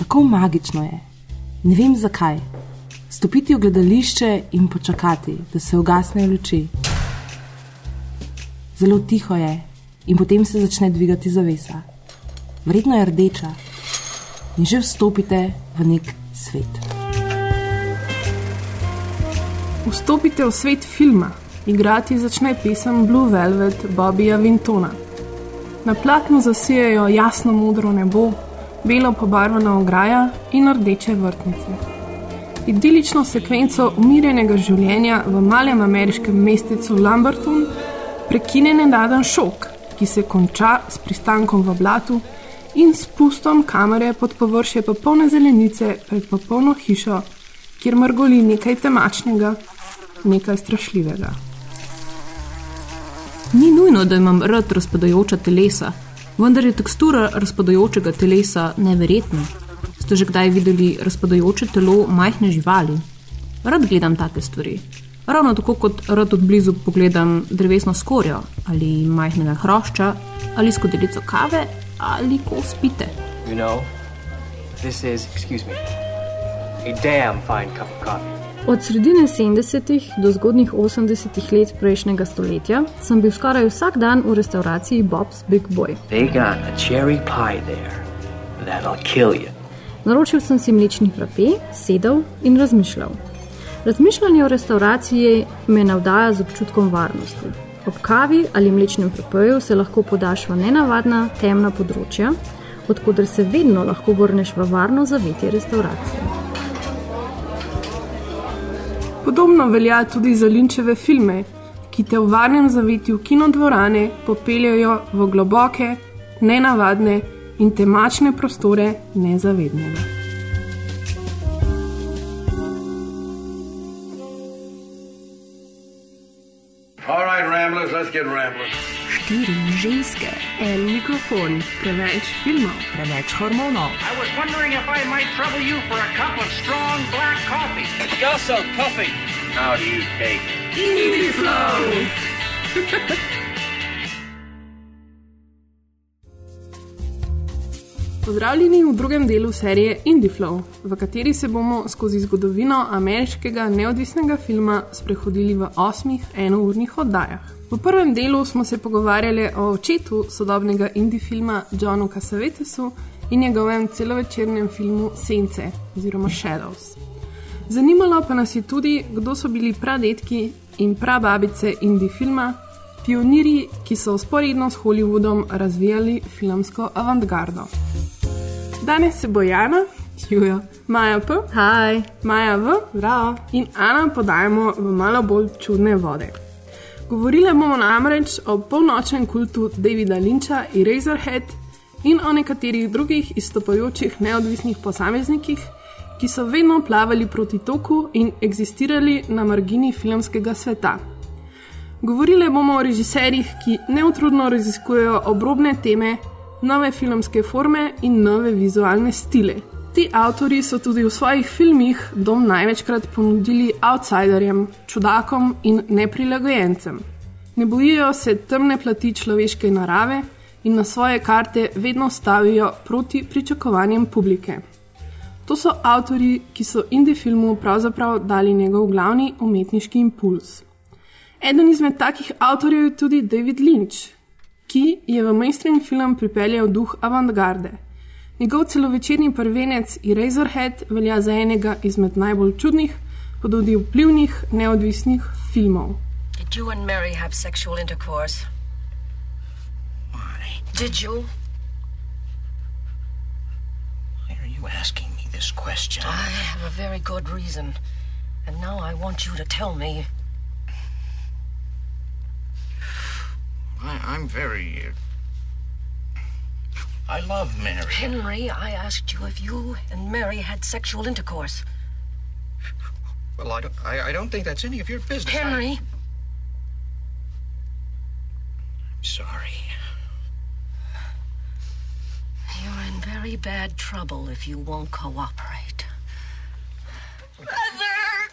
Tako magično je. Ne vem zakaj. Stopiti v gledališče in počakati, da se ugasnejo luči. Zelo tiho je in potem se začne dvigati zavesa. Vredno je rdeča in že vstopite v nek svet. Vstopite v svet filma, igrati začne pesem Blue Velvet Bobija Vintona. Na platnu zasijajo jasno modro nebo, belo pobarvana ograja in rdeče vrtnice. Idilično sekvenco umirjenega življenja v malem ameriškem mestecu Lamberton prekine nenaden šok, ki se konča s pristankom v blatu in spustom kamere pod površje popolne zelenice pred popolno hišo, kjer mrgoli nekaj temačnega, nekaj strašljivega. Ni nujno, da imam rad razpadajoča telesa, vendar je tekstura razpadajočega telesa neverjetna. Ste že kdaj videli razpadajoče telo majhne živali? Rad gledam take stvari. Ravno tako kot rad od blizu pogledam drevesno skorjo ali majhnega hrošča ali skodelico kave ali ko spite. You know, this is, excuse me, a damn fine cup of coffee. Od sredine 70-ih do zgodnjih 80-ih let prejšnjega stoletja sem bil skoraj vsak dan v restavraciji Bob's Big Boy. There. Naročil sem si mlečni frape, sedel in razmišljal. Razmišljanje o restavraciji me navdaja z občutkom varnosti. Ob kavi ali mlečnem frapeju se lahko podaš v nenavadna, temna področja, odkuder se vedno lahko vrneš v varno zavetje restauracije. Podobno velja tudi za linčeve filme, ki te v varnem zavetju kinodvorane popeljajo v globoke, nenavadne in temačne prostore nezavednega. All right, Ramblers, let's get rambling. Štiri ženske, En mikrofon, preveč filmov. preveč hormonov. I was wondering if I might trouble you for a cup of strong black coffee. Espresso coffee. How do you take? Pozdravljeni v drugem delu serije Indie Flow, v kateri se bomo skozi zgodovino ameriškega neodvisnega filma sprehodili v osmih enournih oddajah. V prvem delu smo se pogovarjali o očetu sodobnega indie filma Johnu Cassavetesu in njegovem celovečernem filmu Sence oziroma Shadows. Zanimalo pa nas je tudi, kdo so bili pradedki in prababice indie filma, pionirji, ki so usporedno s Hollywoodom razvijali filmsko avantgardo. Danes se bo Jana, Jujo, Maja P, Haj, Maja V, Zdravo in Ana podajamo v malo bolj čudne vode. Govorile bomo namreč o polnočnem kultu Davida Lynča in Razorhead in o nekaterih drugih izstopajočih neodvisnih posameznikih, ki so vedno plavali proti toku in eksistirali na margini filmskega sveta. Govorile bomo o režiserjih, ki neutrudno raziskujejo obrobne teme, nove filmske forme in nove vizualne stile. Ti avtori so tudi v svojih filmih dom največkrat ponudili outsiderjem, čudakom in neprilagojencem. Ne bojijo se temne plati človeške narave in na svoje karte vedno stavijo proti pričakovanjem publike. To so avtori, ki so indie filmu pravzaprav dali njegov glavni umetniški impuls. Eden izmed takih avtorjev je tudi David Lynch, ki je v mainstream film pripeljal duh avantgarde. Njegov celovečerni prvenec Eraserhead velja za enega izmed najbolj čudnih, pa tudi vplivnih neodvisnih filmov. Did you and Mary have sexual intercourse? Why? Did you? Why are you asking me this question? I have a very good reason. And now I want you to tell me. I, I'm very. Uh, I love Mary. Henry, I asked you if you and Mary had sexual intercourse. Well, I don't, I, I don't think that's any of your business. Henry, I'm sorry. you're in very bad trouble if you won't cooperate. Mother!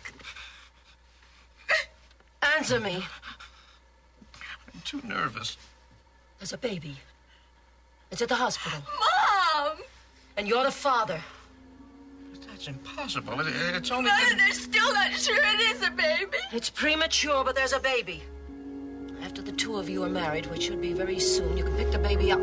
Answer me. I'm too nervous. There's a baby. It's at the hospital. Mom! And you're the father. That's impossible. It, it's only. They're still not sure it is a baby. It's premature, but there's a baby. After the two of you are married, which should be very soon, you can pick the baby up.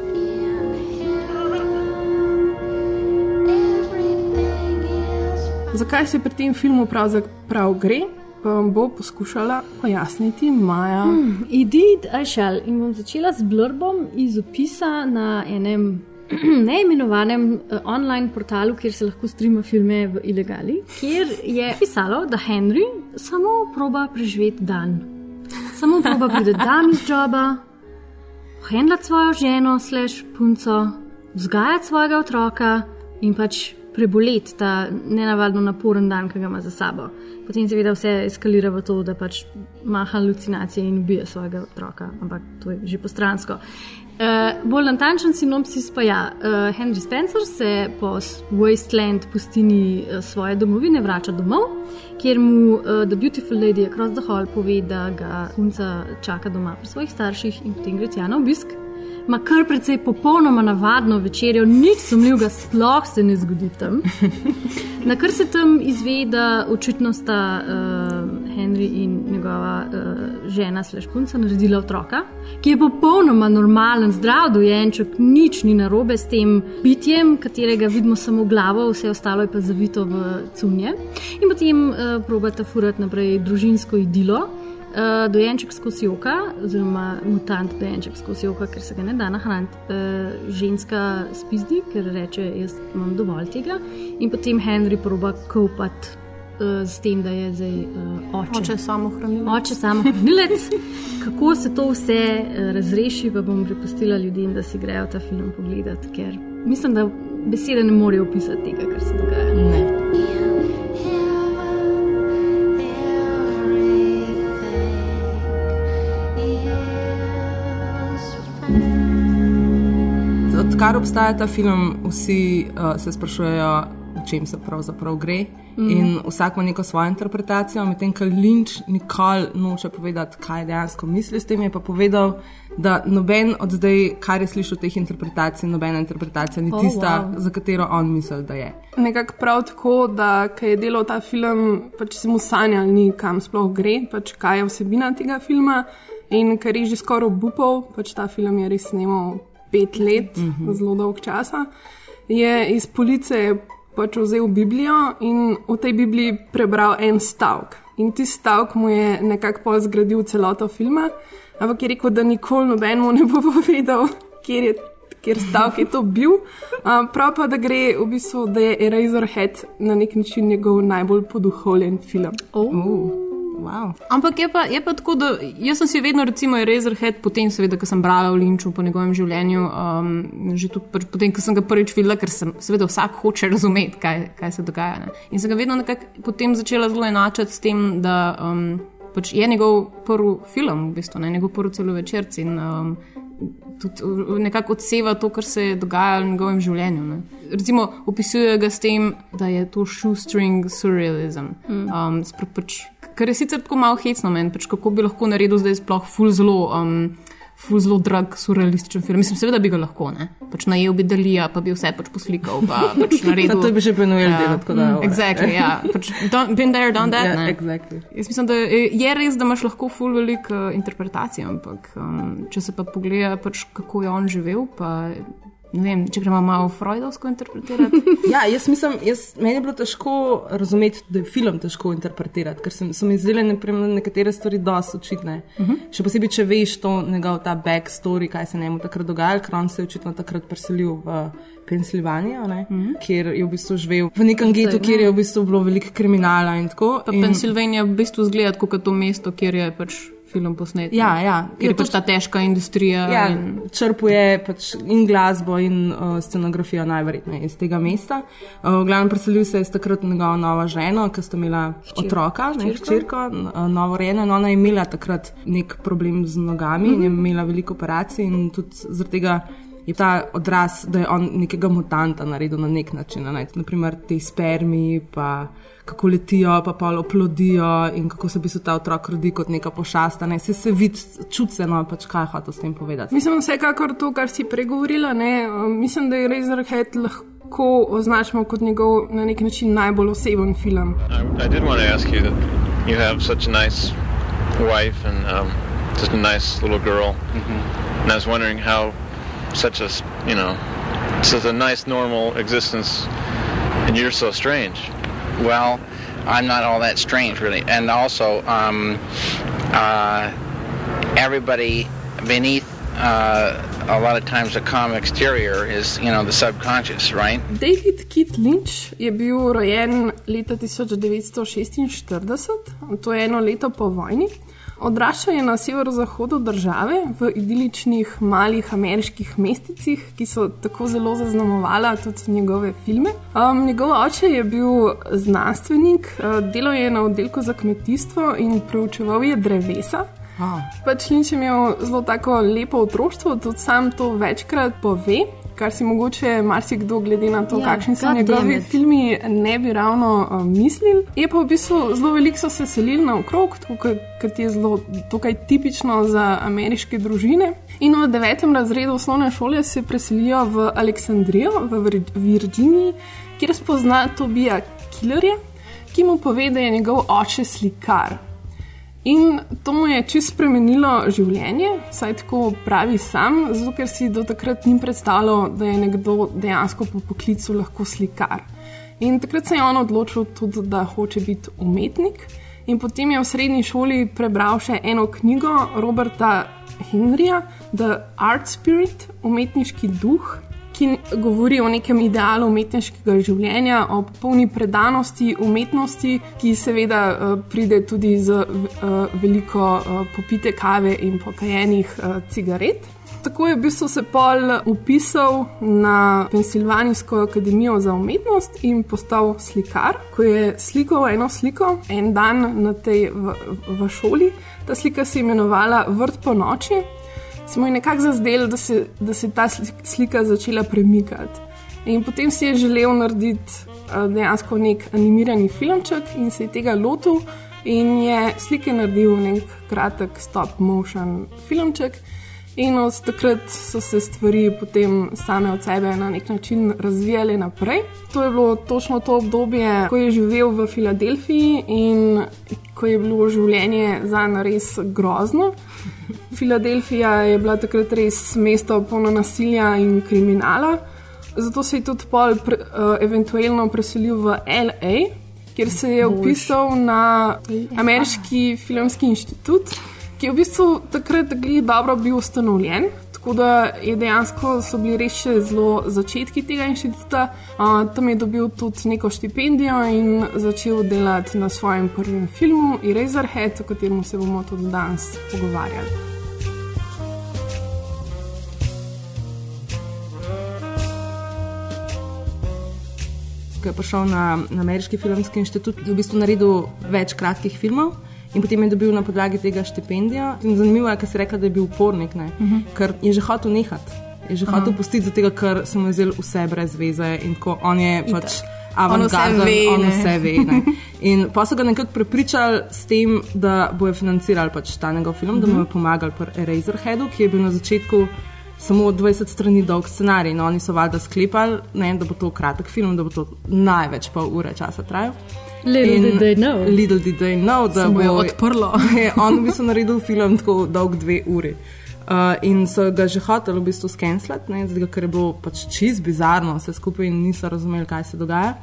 Zakaj se pri tem filmu pravzaprav gre, pa vam bo poskušala pojasniti Maja. Hmm, Edith Ašal in bom začela z blurbom iz opisa na enem neimenovanem uh, online portalu, kjer se lahko streama filme v ilegali, kjer je pisalo, da Henry samo proba preživeti dan. Samo proba priti dan iz joba, hendlati svojo ženo, slash punco, vzgajati svojega otroka in pač preboleti ta nenavadno naporen dan, ki ga ima za sabo. Potem seveda vse eskalira v to, da pač ima halucinacije in ubije svojega otroka, ampak to je že postransko. Uh, bolj natančen sinopsis pa je, ja, uh, Henry Spencer se po Wasteland pustini uh, svoje domovine vrača domov, kjer mu uh, The Beautiful Lady Across the Hall pove, da ga punca čaka doma pri svojih starših in potem gre tja na obisk. Ma kar precej popolnoma navadno večerjo, nič sumljivega sploh se ne zgodi tam. Na kar se tam izve, da očitno sta uh, Henry in njegova uh, žena, slash punca, naredila otroka, ki je popolnoma normalen, zdrav dojenček, nič ni narobe s tem bitjem, katerega vidimo samo glavo, vse ostalo je pa zavito v cunje. In potem uh, probata furati naprej družinsko idilo. Uh, dojenček skozi oka, oziroma mutant dojenček skozi oka, ker se ga ne da nahraniti. Uh, ženska spizdi, ker reče: Jaz imam dovolj tega. In potem Henry proba kopati uh, s tem, da je zdaj uh, oče. Oče samohranilec. Oče samohranilec. Kako se to vse uh, razreši, pa bom prepustila ljudem, da si grejo ta film pogledati, ker mislim, da besede ne morejo opisati tega, kar se dogaja. Ne. Odkar obstaja ta film, vsi uh, se sprašujejo, o čem se pravzaprav gre. Mm. In vsak ima neko svojo interpretacijo, medtem ko Lynch nikoli noče povedati, kaj dejansko misli s tem. Je pa povedal, da noben od zdaj, kar je slišal teh interpretacij, nobena interpretacija ni Oh, tista, wow. za katero on misli, da je. Nekako prav tako, da ko je delal ta film, pač se mu sanjal, ni kam sploh gre, pač kaj je vsebina tega filma. In ker je že skoraj obupal, pač ta film je res snimal pet let, mm -hmm. zelo dolg časa, je iz police pač vzel Biblijo in v tej Bibliji prebral en stavek. In ti stavek mu je nekako pol zgradil celoto filma, ampak je rekel, da nikoli nobenemu ne bo povedal, kjer je kjer stavek je to bil. Um, prav pa, da gre v bistvu, da je Eraserhead na nek način njegov najbolj poduhovljen film. Oh. Uh, wow. Ampak je pa, je pa tako, da jaz sem si vedno, recimo, Razorhead, potem, seveda, ko sem brala o Linču po njegovem življenju, um, že tudi pr potem, ko sem ga prvič videla, ker sem, seveda, vsak hoče razumeti, kaj, kaj se dogaja. Ne? In sem ga vedno nekako potem začela zelo enačati s tem, da um, pač je njegov prvi film, v bistvu, ne? njegov prvi celovečerc in um, tudi nekako odseva to, kar se je dogajalo v njegovem življenju. Ne? Recimo, opisuje ga s tem, da je to shoestring surrealism. Um, spra- pač, kar je sicer tako malo hecno meni, pač kako bi lahko naredil zdaj sploh ful zelo. Um, Ful zelo drag, surrealističen film. Mislim, seveda bi ga lahko, ne. Pač najel bi Dalija, pa bi vse pač poslikal, pa pač naredil. To bi že Benuel ja. delal, tako da. Exactly, ja. Pač don't, been there, done that. Ja, ne. exactly. Jaz mislim, da je res, da imaš lahko ful veliko uh, interpretacij, ampak um, če se pa pogleda, pač, kako je on živel, pa vem, če gremo malo Freudovsko interpretirati. Ja, jaz mislim, jaz, meni je bilo težko razumeti, da je film težko interpretirati, ker sem, so mi zdele nekatere stvari dosti očitne. Uh -huh. Še posebej, če veš to njegov ta backstory, kaj se njemu takrat dogajalo, ker on se je očitno takrat preselil v Pensilvanijo, uh -huh. kjer je v bistvu živel v nekem getu, kjer je v bistvu bilo veliko kriminala in tako. Pa in, Pensilvanija v bistvu zgleda kot to mesto, kjer je pač film posnet. ne. Ja, ja. Ker je Ja, pač ta težka industrija. Ja, in, črpuje pač in glasbo, in uh, scenografijo, najverjetneje iz tega mesta. Uh, v glavnem preselil se je takrat njegova nova žena, ki sta imela otroka, ne, hčerko, uh, novo rejeno. In ona je imela takrat nek problem z nogami mm -hmm. in je imela veliko operacij, in tudi zaradi tega. Je ta odraz, da je on nekega mutanta naredil na nek način. Ne? Naprimer, te spermi, pa kako letijo, pa pol oplodijo in kako se v bistvu ta otrok rodi kot neka pošasta. Ne? Se, se vidi, čuti se, no, pač kaj hoče s tem povedati. Mislim, vsekakor to, kar si pregovorila. Ne, um, mislim, da je Razorhead lahko lahko označimo kot njegov na nek način najbolj oseben film. I, I did want to ask you that you have such a nice wife and um, such a nice little girl, mm-hmm. and I was wondering how such a you know such a nice normal existence, and you're so strange. Well, I'm not all that strange really, and also um, uh, everybody beneath. Uh, a lot of times the calm exterior is, you know, the subconscious, right? David Kit Lynch je bil rojen leta 1946, to je eno leto po vojni. Odraščal je na severozahodu države, v idiličnih malih ameriških mesticih, ki so tako zelo zaznamovala tudi njegove filme. Um, njegov oče je bil znanstvenik, uh, delal je na oddelku za kmetijstvo in preučeval je drevesa. Pač Lynch je imel zelo tako lepo otroštvo, tudi sam to večkrat pove. Kar si mogoče marsikdo, glede na to, ja, kakšni so njegovi filmi, ne bi ravno uh, mislil. Je pa v bistvu zelo veliko so se selili naokrog, kot je zelo tukaj tipično za ameriške družine. In v devetem razredu osnovne šole se preselijo v Aleksandrijo, v Virginiji, kjer spozna Tobija Killerja, ki mu pove, da je njegov oče slikar. In to mu je čisto spremenilo življenje, saj tako pravi sam, zato ker si do takrat ni predstavljal, da je nekdo dejansko po poklicu lahko slikar. In takrat se je on odločil tudi, da hoče biti umetnik. In potem je v srednji šoli prebral še eno knjigo Roberta Henrya, The Art Spirit, umetniški duh, ki govori o nekem idealu umetniškega življenja, o popolni predanosti umetnosti, ki seveda uh, pride tudi z uh, veliko uh, popite kave in pokajenih cigaret. Tako je v bistvu se Paul upisal na Pensilvanijsko akademijo za umetnost in postal slikar. Ko je slikal eno sliko, en dan na tej v, v šoli, ta slika se je imenovala Vrt po noči se mu je nekako zazdelo, da, da se je ta slika začela premikati. In potem si je želel narediti uh, dejansko nek animirani filmček in se je tega lotil in je slike naredil nek kratek stop motion filmček. In od takrat so se stvari potem same od sebe na nek način razvijale naprej. To je bilo točno to obdobje, ko je živel v Filadelfiji in ko je bilo življenje za njega res grozno. Filadelfija je bila takrat res mesto polno nasilja in kriminala, zato se je tudi pol pre, uh, eventualno preselil v LA, kjer se je upisal na Ameriški filmski inštitut, ki je v bistvu takrat dobro bil ustanovljen. Tako da je dejansko so bili res še zelo začetki tega inštituta. Uh, tam je dobil tudi neko štipendijo in začel delati na svojem prvem filmu, Eraserhead, o katerem se bomo tudi danes pogovarjali. ko je prišel na, na Ameriški filmski inštitut, je v bistvu naredil več kratkih filmov. In potem je dobil na podlagi tega štipendijo. In zanimivo je, ker si rekel, da je bil upornik, uh Mhm. -huh. ker je že hotel nehati. Je že hotel pustiti, zato ker se mu je zdel vse brez veze in ko on je Itak. pač avantgarden, On vse ve, on ne. vse ve. Ne. In pa so ga nekako prepričali s tem, da bojo financirali pač ta njegov film, da mu je pomagali pri Eraserheadu, ki je bil na začetku samo 20 strani dolg scenarij. In oni so valjda sklepali, ne, da bo to kratek film, da bo to največ pol ure časa trajal. Little did they know. Little did they know, da bo odprlo. je on v bistvu naredil film tako dolg dve uri. Uh, in so ga že hoteli v bistvu skenslati, ker je bilo pač čist bizarno, vse skupaj in niso razumeli, kaj se dogaja.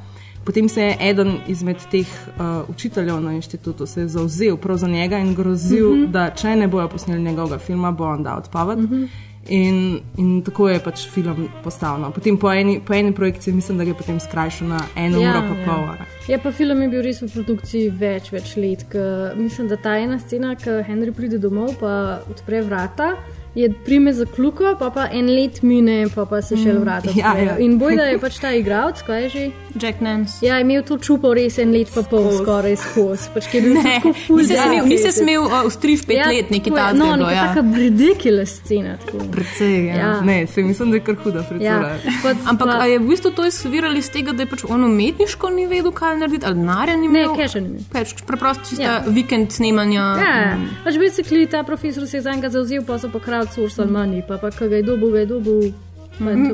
Potem se je eden izmed teh uh, učiteljev na inštitutu zauzel prav za njega in grozil, mm -hmm. da če ne bojo posneli njegovega filma, bo on dal odpoved. Mm -hmm. In, in tako je pač film postavljen. Potem po eni, po eni projekciji mislim, da je potem skrajšal na eno Ja, uro pa ja. pol. ure. Ja, pa film je bil res v produkciji več, več let. Ke, mislim, da ta ena scena, ko Henry pride domov, pa odpre vrata. Je prime za kluko, pa pa en let mine, pa pa se še vrata ja, ja. In bojda je pač ta igralec, kaj je že? Jack Nance. Ja, je imel to čupo res en let, pa pol skoraj skozi. Pač, Ne, nisi se smel, nisi smel uh, ustriž pet Ja, let, neki ta No, neka Ja. taka ridiculous scena. tako. Precej, ja. Ja. Ne, se mislim, da je kar huda fritura. Ja, pa- Ampak pa- a je v bistvu to izviralo iz tega, da je pač on umetniško ni vedel, kaj narediti, ali denarja ni Ne, imel? keša ni imel. Pač preprosto čista Ja. vikend snemanja. Ja, pač basically ta profesor se je za njega zauzel, pa so pa crowdsourcali manj, pa pa kaj ga je dobil, ga je dobil.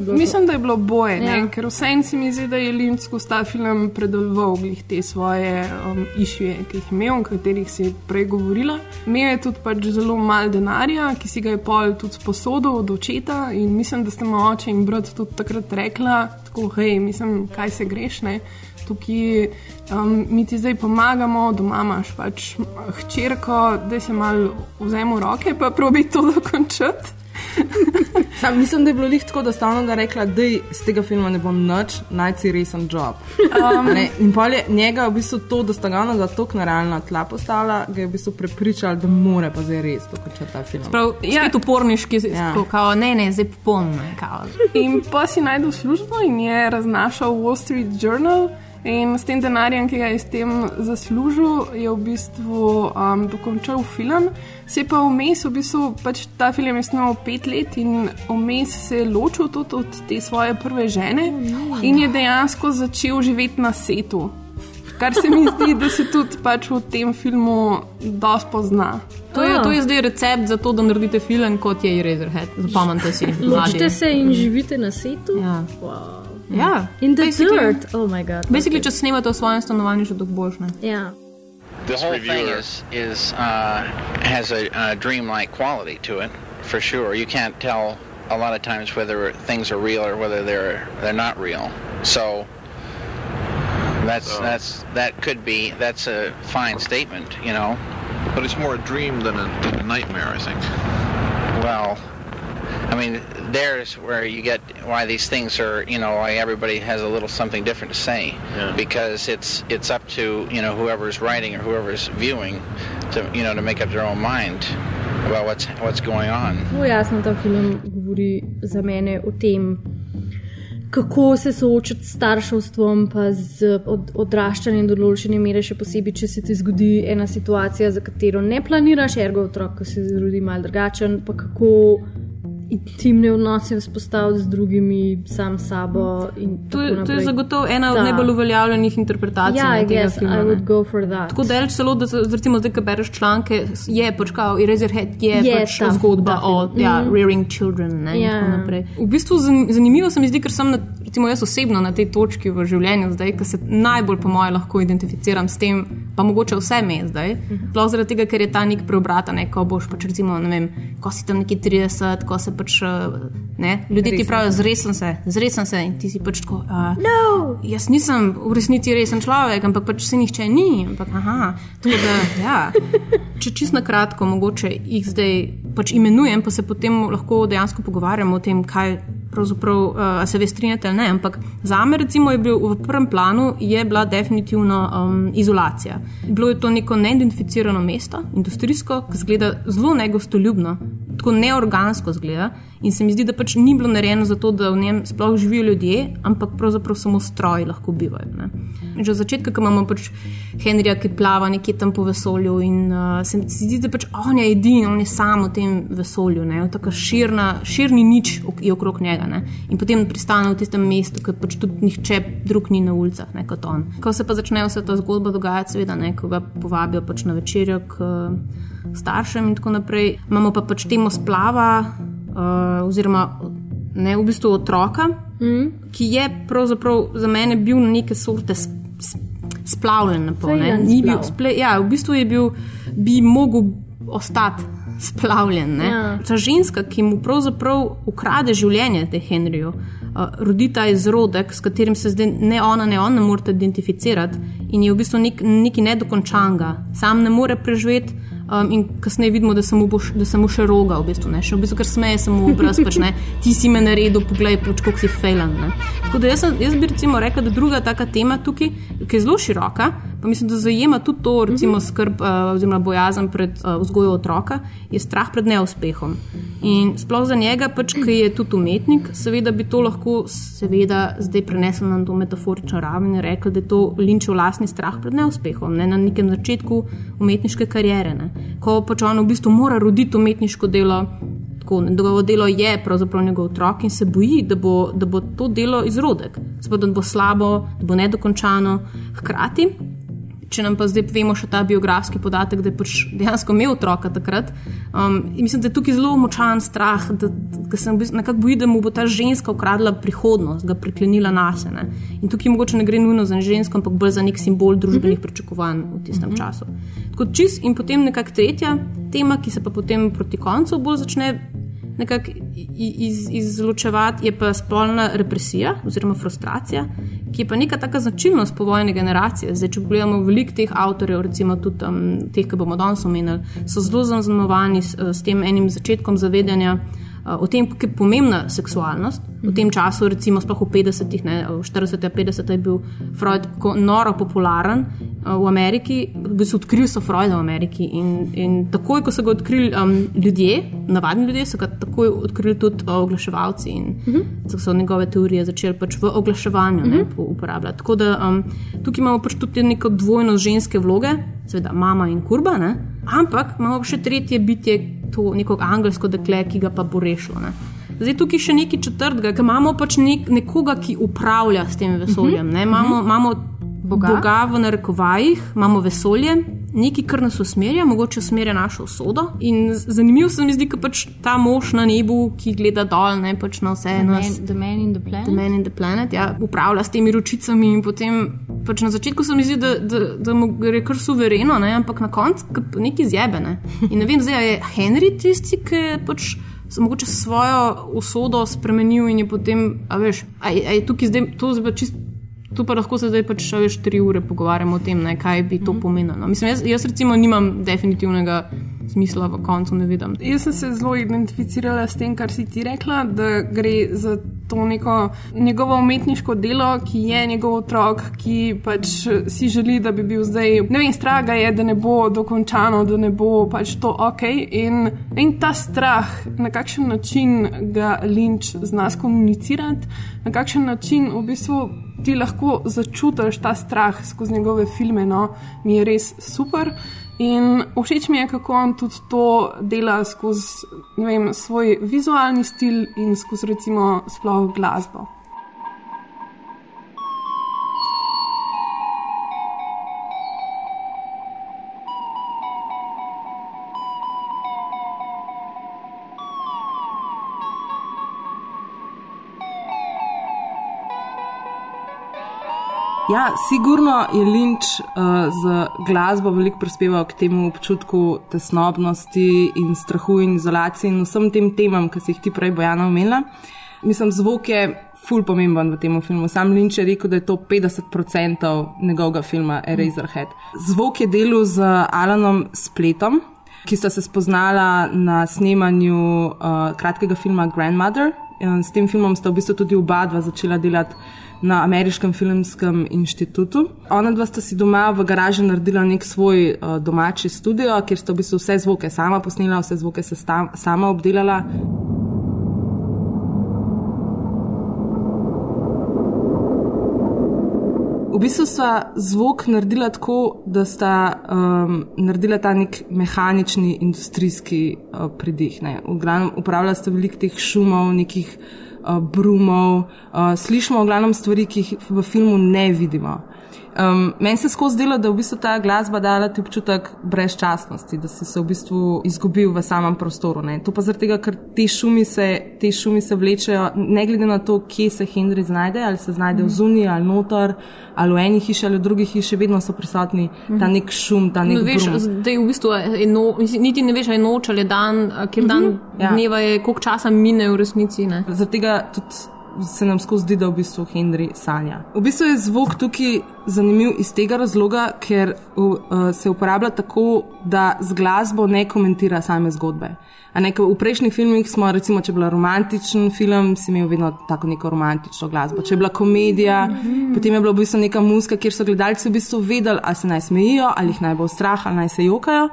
Mislim, da je bilo boje, ja. ker vsem se mi zdi, da je Lynch skozi ta film predeloval glih te svoje um, išuje, ki jih je imel, o katerih si prej govorila. Imel je tudi pač zelo malo denarja, ki si ga je pol tudi sposodil od očeta in mislim, da ste mu oče in brat tudi takrat rekla, tako hej, mislim, kaj se greš. Ne? Tukaj um, mi ti zdaj pomagamo, doma imaš pač hčerko, da se malo vzemi v roke, pa probi to dokončati. Sam, mislim, da je bilo tako, da sta ona rekla, da iz tega filma ne bo nič, najci resen job. Um, in pa je njega v bistvu to, da sta ga ona za to nerealna tla postavila, ga je v bistvu prepričal, da more pa zdaj res to, če ta film. Prav, ja, tu porniški, ja. kao, ne, ne, zdaj popolno. In pa si najdel službo in je raznašal Wall Street Journal. In s tem denarjem, ki ga je s tem zaslužil, je v bistvu um, dokončal film. Se pa vmes, v bistvu, pač ta film je snoval pet let in vmes se je ločil tudi od te svoje prve žene in je dejansko začel živeti na setu. Kar se mi zdi, da se tudi pač v tem filmu dosti pozna. To je, to je zdaj recept za to, da naredite film kot je Razorhead. Zapomnite si. Ločite se in živite na setu. Ja. Wow. Ja, in the dirt. Oh my god. Basically, če snemate v svojem stanovanju, že tako božne. Ja. The whole thing is, is uh, has a, a dreamlike quality to it, for sure. You can't tell a lot of times whether things are real or whether they're they're not real. So that's so. that's that could be that's a fine statement, you know. But it's more a dream than a, than a nightmare, I think. Well, I mean, there's where you get why these things are, you know, why everybody has a little something different to say, yeah. because it's it's up to you know whoever's writing or whoever's viewing to you know to make up their own mind about what's what's going on. Zelo jasno ta film govori za mene o tem, kako se soočati s starševstvom, pa z od, odraščanjem do določene mere, še posebej, če se ti zgodi ena situacija, za katero ne planiraš, ergo otrok, ki se rodi mal drugačen, pa kako intimne odnose vzpostaviti z drugimi, sam s sabo. To je, to je zagotovo ena od najbolj uveljavljenih interpretacij. Ja, tega filma, I would go for that. Tako da celo, da recimo, zdaj, ko bereš članke, je pač kao, Eraserhead je, je pač ta, zgodba ta o ja, mm. rearing children. Ne, ja. V bistvu zanimivo se mi zdi, ker sem na, recimo, jaz osebno na tej točki v življenju zdaj, ker se najbolj po mojem lahko identificiram s tem, pa mogoče vse me zdaj. Mhm. Sploh zaradi tega, ker je ta nek preobrata, ne, ko boš pač recimo, ne vem, ko si tam neki 30, ko se pač, eh, ne, ljudje ti pravijo, zresen se, zresen se in ti si pač tako. Uh, no. Jaz nisem v resnici resen človek, ampak pač se nihče ni. Ampak, aha, da, ja. Če čisto na kratko, mogoče jih zdaj pač imenujem, pa se potem lahko dejansko pogovarjamo o tem, kaj pravzaprav uh, se ve strinjate ali ne. Ampak za me, recimo, je bil v prvem planu bila definitivno um, izolacija. Bilo je to neko neidentificirano mesto, industrijsko, ki zgleda zelo negostoljubno, tako neorgansko zgleda. In se mi zdi, da pač ni bilo narejeno zato, da v njem sploh živijo ljudje, ampak pravzaprav samo stroji lahko bivajo. Ne. Že od začetka, ko imamo pač Henrija, ki plava nekje tam po vesolju in uh, se mi zdi, da pač on je edini, on je samo v tem vesolju, tako širna, širni nič je okrog njega. Ne. In potem pristane v tistem mestu, ker pač tudi nihče drug ni na ulicah, ne kot on. Ko se pa začne vsa ta zgodba dogajati, seveda, ne, ko ga povabijo pač na večerjo k uh, staršem in tako naprej, imamo pa pač temo splava uh, oziroma ne v bistvu otroka, mm. ki je pravzaprav za mene bil na neke sorte splavljen. Ja, v bistvu je bil, bi mogel ostati splavljen. Ja. Ta ženska, ki mu pravzaprav ukrade življenje, te Henriju. Uh, rodi ta izrodek, s katerim se zdaj ne ona, ne ona, ne morete identificirati, in je v bistvu nek, nekaj nedokončanega, sam ne more preživeti, Um, in kasneje vidimo, da se mu, bo, da se mu še roga, v bistvu, ne, še v bistvu, ker smeje se mu obraz, pač ne, ti si me naredil, poglej, pač, kako si fejlan. Tako da jaz, jaz bi recimo rekla, da druga taka tema tukaj, ki je zelo široka, pa mislim, da zajema tudi to, recimo skrb uh, oziroma bojazen pred uh, vzgojo otroka, je strah pred neuspehom. In sploh za njega, pač, ki je tudi umetnik, seveda bi to lahko, seveda, zdaj prenesel na to metaforično raven in rekel, da je to linčev lastni strah pred neuspehom, ne na nekem začetku umetniške karijere. Ne ko pač on v bistvu mora roditi umetniško delo. Njegovo delo je pravzaprav njegov otrok in se boji, da bo, da bo to delo izrodek, Spod, da bo slabo, da bo nedokončano. Hkrati če nam pa zdaj vemo še ta biografski podatek, da je pač dejansko imel otroka takrat. Um, mislim, da je tukaj zelo močan strah, da, da se nekako boji, da mu bo ta ženska ukradla prihodnost, ga priklenila na sebe. In tukaj mogoče ne gre nujno za žensko, ampak bolj za nek simbol družbenih mm -hmm. pričakovanj v tistem mm -hmm. času. Tako čist in potem nekakšna tretja tema, ki se pa potem proti koncu bolj začne nekako iz, izločevati, je pa spolna represija oziroma frustracija, ki je pa neka taka značilnost povojne generacije. Zdaj, če pogledamo veliko teh avtorjev, recimo tudi um, teh, ki bomo danes omenili, so zelo zaznamovani s, s tem enim začetkom zavedanja o tem, kako je pomembna seksualnost. V tem času, recimo, sploh v 50-ih, 40-ih, 50-ih je bil Freud noro popularen v Ameriki, v bistvu odkrili so Freuda v Ameriki. In, in takoj, ko so ga odkrili um, ljudje, navadni ljudje, so ga takoj odkrili tudi oglaševalci in uh mhm. -huh. so njegove teorije začeli pač v oglaševanju uh -huh. ne, mhm. uporabljati. Tako da um, tukaj imamo pač tudi neko dvojno ženske vloge, seveda mama in kurba, ne, ampak imamo še tretje bitje to neko angelsko dekle, ki ga pa bo rešilo. Ne. Zdaj tukaj še nekaj četrtega, ker imamo pač nek, nekoga, ki upravlja s tem vesoljem. Ne. Imamo, imamo Boga. Boga v narekovajih, imamo vesolje, nekaj, kar nas usmerja, mogoče usmerja našo usodo. In zanimivo se mi zdi, da pač ta mož na nebu, ki gleda dol, ne pač na vse eno. The man in the planet. The man in the planet, ja, upravlja s temi ročicami in potem. Pač na začetku se mi zdi, da, da, da mu gre kar suvereno, ne? ampak na koncu nekaj zjebene. In ne vem, zdaj je Henry tisti, ki je pač. So mogoče svojo usodo spremenil in je potem, a veš, a je, a je tukaj zdaj to zelo čisto Tu pa lahko se zdaj pač še več tri ure pogovarjamo o tem, ne, kaj bi to mm -hmm. pomenilo. Mislim, jaz, jaz recimo nimam definitivnega smisla v koncu, ne vidim. Jaz sem se zelo identificirala s tem, kar si ti rekla, da gre za to neko njegovo umetniško delo, ki je njegov otrok, ki pač si želi, da bi bil zdaj. Ne vem, strah ga je, da ne bo dokončano, da ne bo pač to ok. In, in ta strah, na kakšen način ga Lynch zna komunicirati, na kakšen način v bistvu ti lahko začutiš ta strah skozi njegove filme, no, mi je res super. In všeč mi je, kako on tudi to dela skozi vem, svoj vizualni stil in skozi recimo sploh glasbo. Ja, sigurno je Lynch uh, z glasbo veliko prispeval k temu občutku tesnobnosti in strahu in izolacije in vsem tem temam, ki si jih ti prej bojana omenila. Mislim, zvok je ful pomemben v tem filmu. Sam Lynch je rekel, da je to 50% njegovega filma Eraserhead. Zvok je delal z Alanom Spletom, ki sta se spoznala na snemanju uh, kratkega filma Grandmother. In s tem filmom sta v bistvu tudi oba dva začela delati na Ameriškem filmskem inštitutu. Ona dva sta si doma v garaži naredila nek svoj uh, domači studio, kjer sta v bistvu vse zvoke sama posnela, vse zvoke se sta, sama obdelala. V bistvu sta zvok naredila tako, da sta um, naredila ta nek mehanični, industrijski uh, pridih. Upravljala sta veliko teh šumov, nekih uh, brumov, uh, slišimo v glavnem stvari, ki jih v filmu ne vidimo. Um, meni se skozi delo, da v bistvu ta glasba dala ti občutek brezčasnosti, da si se v bistvu izgubil v samem prostoru. Ne? To pa zaradi tega, ker te šumi, se, te šumi se vlečejo, ne glede na to, kje se Henry znajde, ali se znajde v zuniji, ali notor, ali v eni hiši, ali v drugi hiši, vedno so prisotni ta mhm. nek šum, ta nek no, šum. Da je v bistvu eno, niti ne veš, ali je noč ali dan, kjer dan -huh, ja. dneva je, koliko časa mine v resnici. Zaradi tega tudi se nam skozi zdi, da v bistvu Henry sanja. V bistvu je zvok tukaj zanimiv iz tega razloga, ker uh, se uporablja tako, da z glasbo ne komentira same zgodbe. Nekaj, v prejšnjih filmih smo, recimo, če je bil romantičen film, si imel vedno tako neko romantično glasbo. Če je bila komedija, mm -hmm. potem je bila v bistvu neka muska, kjer so gledalci v bistvu vedeli, ali se naj smejijo, ali jih naj bo strah, ali naj se jokajo.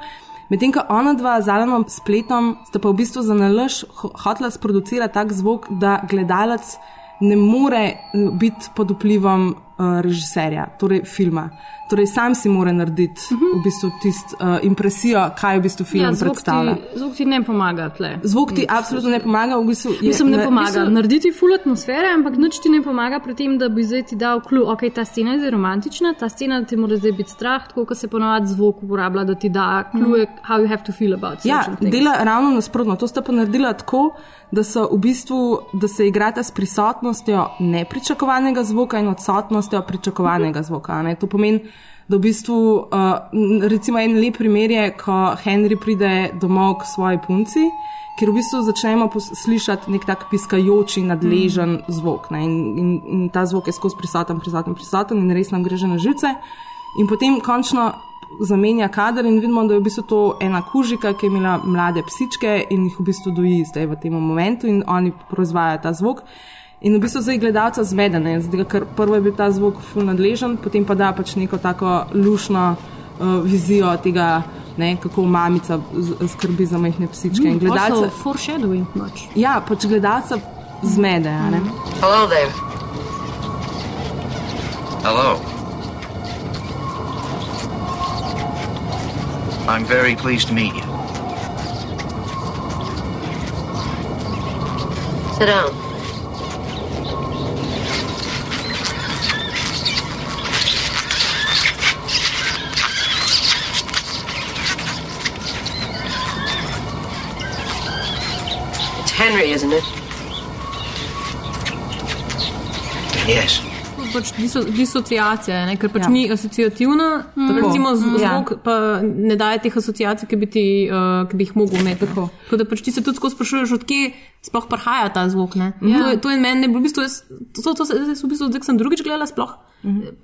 Medtem ko ona dva z Alanom spletom sta pa v bistvu za nalož hotela sproducirati tak zvok, da gledalec ne more eh, biti pod vplivom uh, režiserja, torej filma. Torej, sam si mora narediti uh -huh. v bistvu tisto uh, impresijo, kaj v bistvu film Mhm. ja, zvok predstavlja. Ti, zvok ti ne pomaga tle. Zvok ti absolutno ne pomaga, v bistvu je, Mislim, ne na- pomaga. v bistvu- Narediti ful atmosfere, ampak nič ti ne pomaga pri tem, da bi zdaj ti dal klu, ok, ta scena je zdaj romantična, ta scena ti mora zdaj biti strah, tako kot se ponovadi zvok uporablja, da ti da kluje, how you have to feel about Ja, certain things. dela ravno nasprotno. To sta pa naredila tako, da, v bistvu, da se igrata s prisotnostjo nepričakovanega zvoka in odsotnostjo pričakovanega zvoka. Ne? To pomeni, da v bistvu, uh, recimo en lep primer je, ko Henry pride domov k svoji punci. Ker v bistvu začnemo slišati nek tak piskajoči, nadležen mm. zvok. Ne? In, in, in ta zvok je skozi prisoten, prisoten, prisoten in res nam gre že na živce. In potem končno zamenja kader in vidimo, da je v bistvu to ena kužika, ki je imela mlade psičke in jih v bistvu doji zdaj v tem momentu in oni proizvajajo ta zvok. In v bistvu zdaj gledalca zmede, ne, zdaj, ker prvo je bil ta zvok ful nadležen, potem pa da pač neko tako lušno uh, vizijo tega, ne, kako mamica skrbi za majhne psičke. In Mm, gledalca, foreshadowing much. ja, pač gledalca zmede. a ne. Hello there. Hello. I'm very pleased to meet you. Sit down. Henry, isn't it? Yes. Pač diso, disociacija, ne? ker pač Ja. ja. ni asociativna. Mm. Recimo Ja. zvok pa ne daje teh asociacij, ki bi, ti, uh, ki bi jih mogel imeti. Tako. tako da pač ti se tudi skozi sprašuješ, odkje sploh prihaja ta zvok. Ne? Ja. To, je, to je meni, v bistvu, jaz, to, to, se- zdaj v bistvu, zdaj sem drugič gledala, sploh.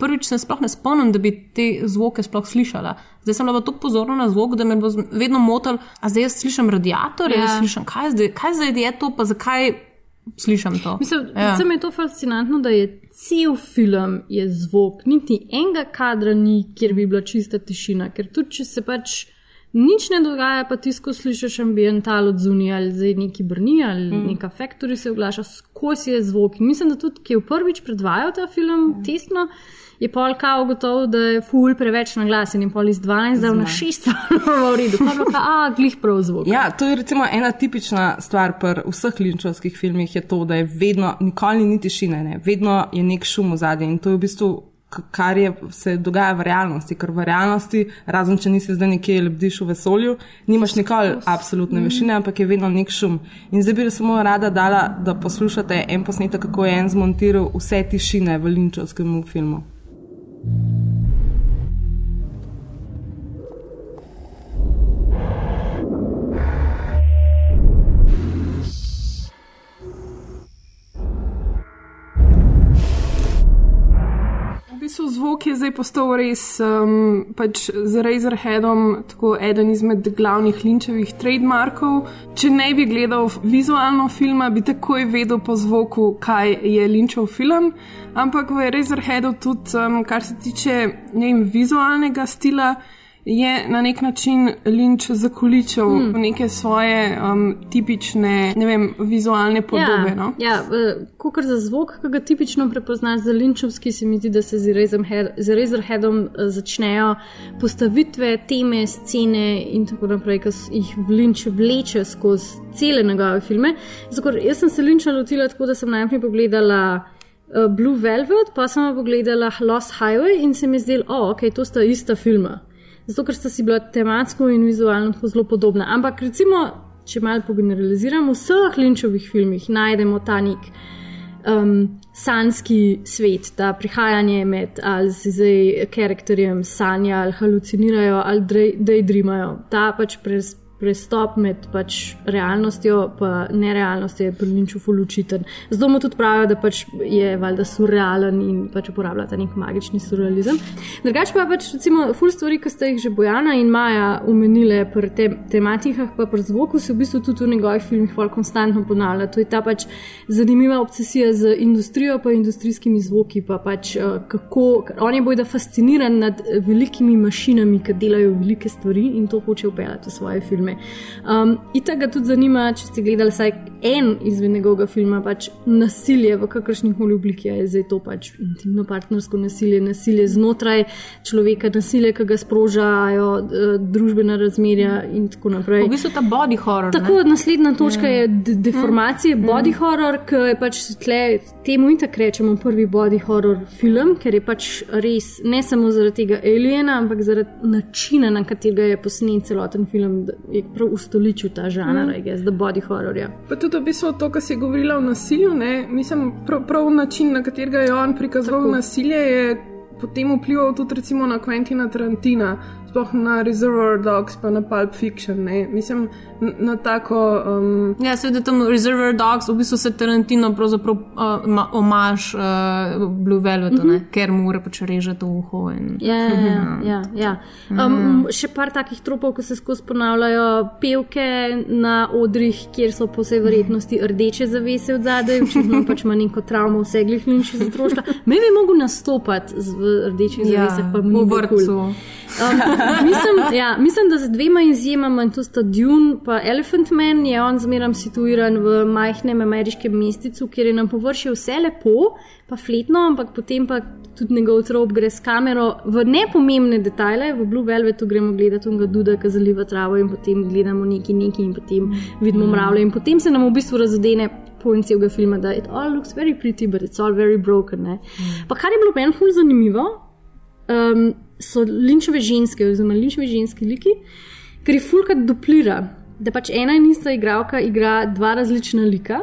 Prvič se sploh ne spomnim, da bi te zvoke sploh slišala. Zdaj sem bila tako pozorna na zvok, da me bo vedno motil, a zdaj jaz slišim radiator, ja. Ja. jaz slišim, kaj, zdaj, kaj zdaj je to, pa zakaj slišim to. Mislim, Ja. predvsem je to fascinantno, da je cel film je zvok, niti enega kadra ni, kjer bi bila čista tišina. Ker tudi če se pač nič ne dogaja, pa ti skozi slišiš ambiental od zunija ali zdaj neki brni ali mm. neka factory se oglaša, skozi je zvok. In mislim, da tudi, ki je prvič predvajal ta film mm. testno. Je pol kao gotovo, da je ful preveč na glas in pol iz 12 dal na 6 v redu. Pa je ka, a, glih prav zvok. Ja, to je recimo ena tipična stvar pri vseh linčovskih filmih, je to, da je vedno, nikoli ni tišine, ne? vedno je nek šum v zadnji in to je v bistvu. Kar je, se dogaja v realnosti, ker v realnosti, razen če nisi zdaj nekje lebdiš v vesolju, nimaš nikoli absolutne višine, ampak je vedno nek šum. In zdaj bi samo rada dala, da poslušate en posnetek, kako je en zmontiral vse tišine v linčovskem filmu. V bistvu zvok je zdaj postal res um, pač z Razorheadom tako eden izmed glavnih linčevih trademarkov. Če ne bi gledal vizualno filma, bi takoj vedel po zvoku, kaj je linčev film. Ampak v Razorheadu tudi, um, kar se tiče ne vem, vizualnega stila, je na nek način linč zakoličil hmm. neke svoje um, tipične, ne vem, vizualne podobe. Ja, no? ja kot za zvok, ki ga tipično prepoznaš za linčovski, se mi zdi, da se z Razorhead- z Razorheadom eh, začnejo postavitve, teme, scene in tako naprej, ki jih linč vleče skozi cele njegove filme. Zato, jaz sem se linča lotila tako, da sem najprej pogledala. eh, Blue Velvet, pa sem pa pogledala Lost Highway in se mi zdelo, oh, okay, to sta ista filma. Zato, ker sta si bila tematsko in vizualno tako zelo podobna. Ampak recimo, če malo pogeneraliziram, v vseh linčovih filmih najdemo ta nek um, sanski svet, ta prihajanje med ali si zdaj karakterjem sanja ali halucinirajo ali drej- daydreamajo. Ta pač pres, prestop med pač realnostjo in nerealnostjo je pri Linču fulučiten. Zato mu tudi pravijo, da pač je valjda surrealen in pač uporablja ta nek magični surrealizem. Drugače pa pač recimo ful stvari, ki ste jih že Bojana in Maja omenile pri te, tematikah, pa pri zvoku se v bistvu tudi v njegovih filmih bolj konstantno ponavlja. To je ta pač zanimiva obsesija z industrijo, pa industrijskimi zvoki, pa pač uh, kako on je bojda fasciniran nad eh, velikimi mašinami, ki delajo velike stvari in to hoče upeljati v svoje filme. Filme. Um, Ita ga tudi zanima, če ste gledali vsaj en izmed njegovega filma, pač nasilje v kakršni koli obliki je zdaj to pač intimno partnersko nasilje, nasilje znotraj človeka, nasilje, ki ga sprožajo družbena razmerja in tako naprej. V bistvu ta body horror. Tako, ne? naslednja točka Ja. je de deformacije, Mm. body horror, ki je pač tle, temu in tako rečemo prvi body horror film, ker je pač res ne samo zaradi tega aliena, ampak zaradi načina, na katerega je posnet celoten film, je prav ustoličil ta žanr, Mm. guess, da body horror. Ja. Pa tudi v bistvu to, kar si govorila o nasilju, ne? mislim, prav, prav način, na katerega je on prikazoval Tako. nasilje, je potem vplival tudi recimo na Quentina Tarantina, sploh na Reservoir Dogs, pa na Pulp Fiction. Ne? Mislim, na tako. Um, Ja, seveda tam Reservoir Dogs, v bistvu se Tarantino pravzaprav uh, ma, omaž uh, Blue Velvetu, mm Mhm. -hmm. ker mu mora pač režeti uho. In... Ja, ja, ja, ja, ja. Um, še par takih tropov, ki se skozi ponavljajo, pevke na odrih, kjer so po vsej verjetnosti rdeče zavese od zadaj, očitno pač ima neko travmo vse glihlinči za otroštva. Meni bi mogel nastopati z v rdečih Ja, zavesah, pa v mi bo vrtcu. Cool. Um, mislim, ja, mislim, da z dvema izjemama, in to sta Dune in Elephant Man, je on zmeraj situiran v majhnem ameriškem mesticu, kjer je na površju vse lepo, pa fletno, ampak potem pa tudi njegov trop gre s kamero v nepomembne detajle. V Blue Velvetu gremo gledati unga duda, ki zaliva travo in potem gledamo neki neki in potem vidimo mravlje in potem se nam v bistvu razodene. Point celega filma, da it all looks very pretty, but it's all very broken. Ne? Pa kar je bilo meni ful zanimivo, um, so linčeve ženske, oziroma linčeve ženske liki, ker je fulkrat duplira, da pač ena in ista igralka igra dva različna lika.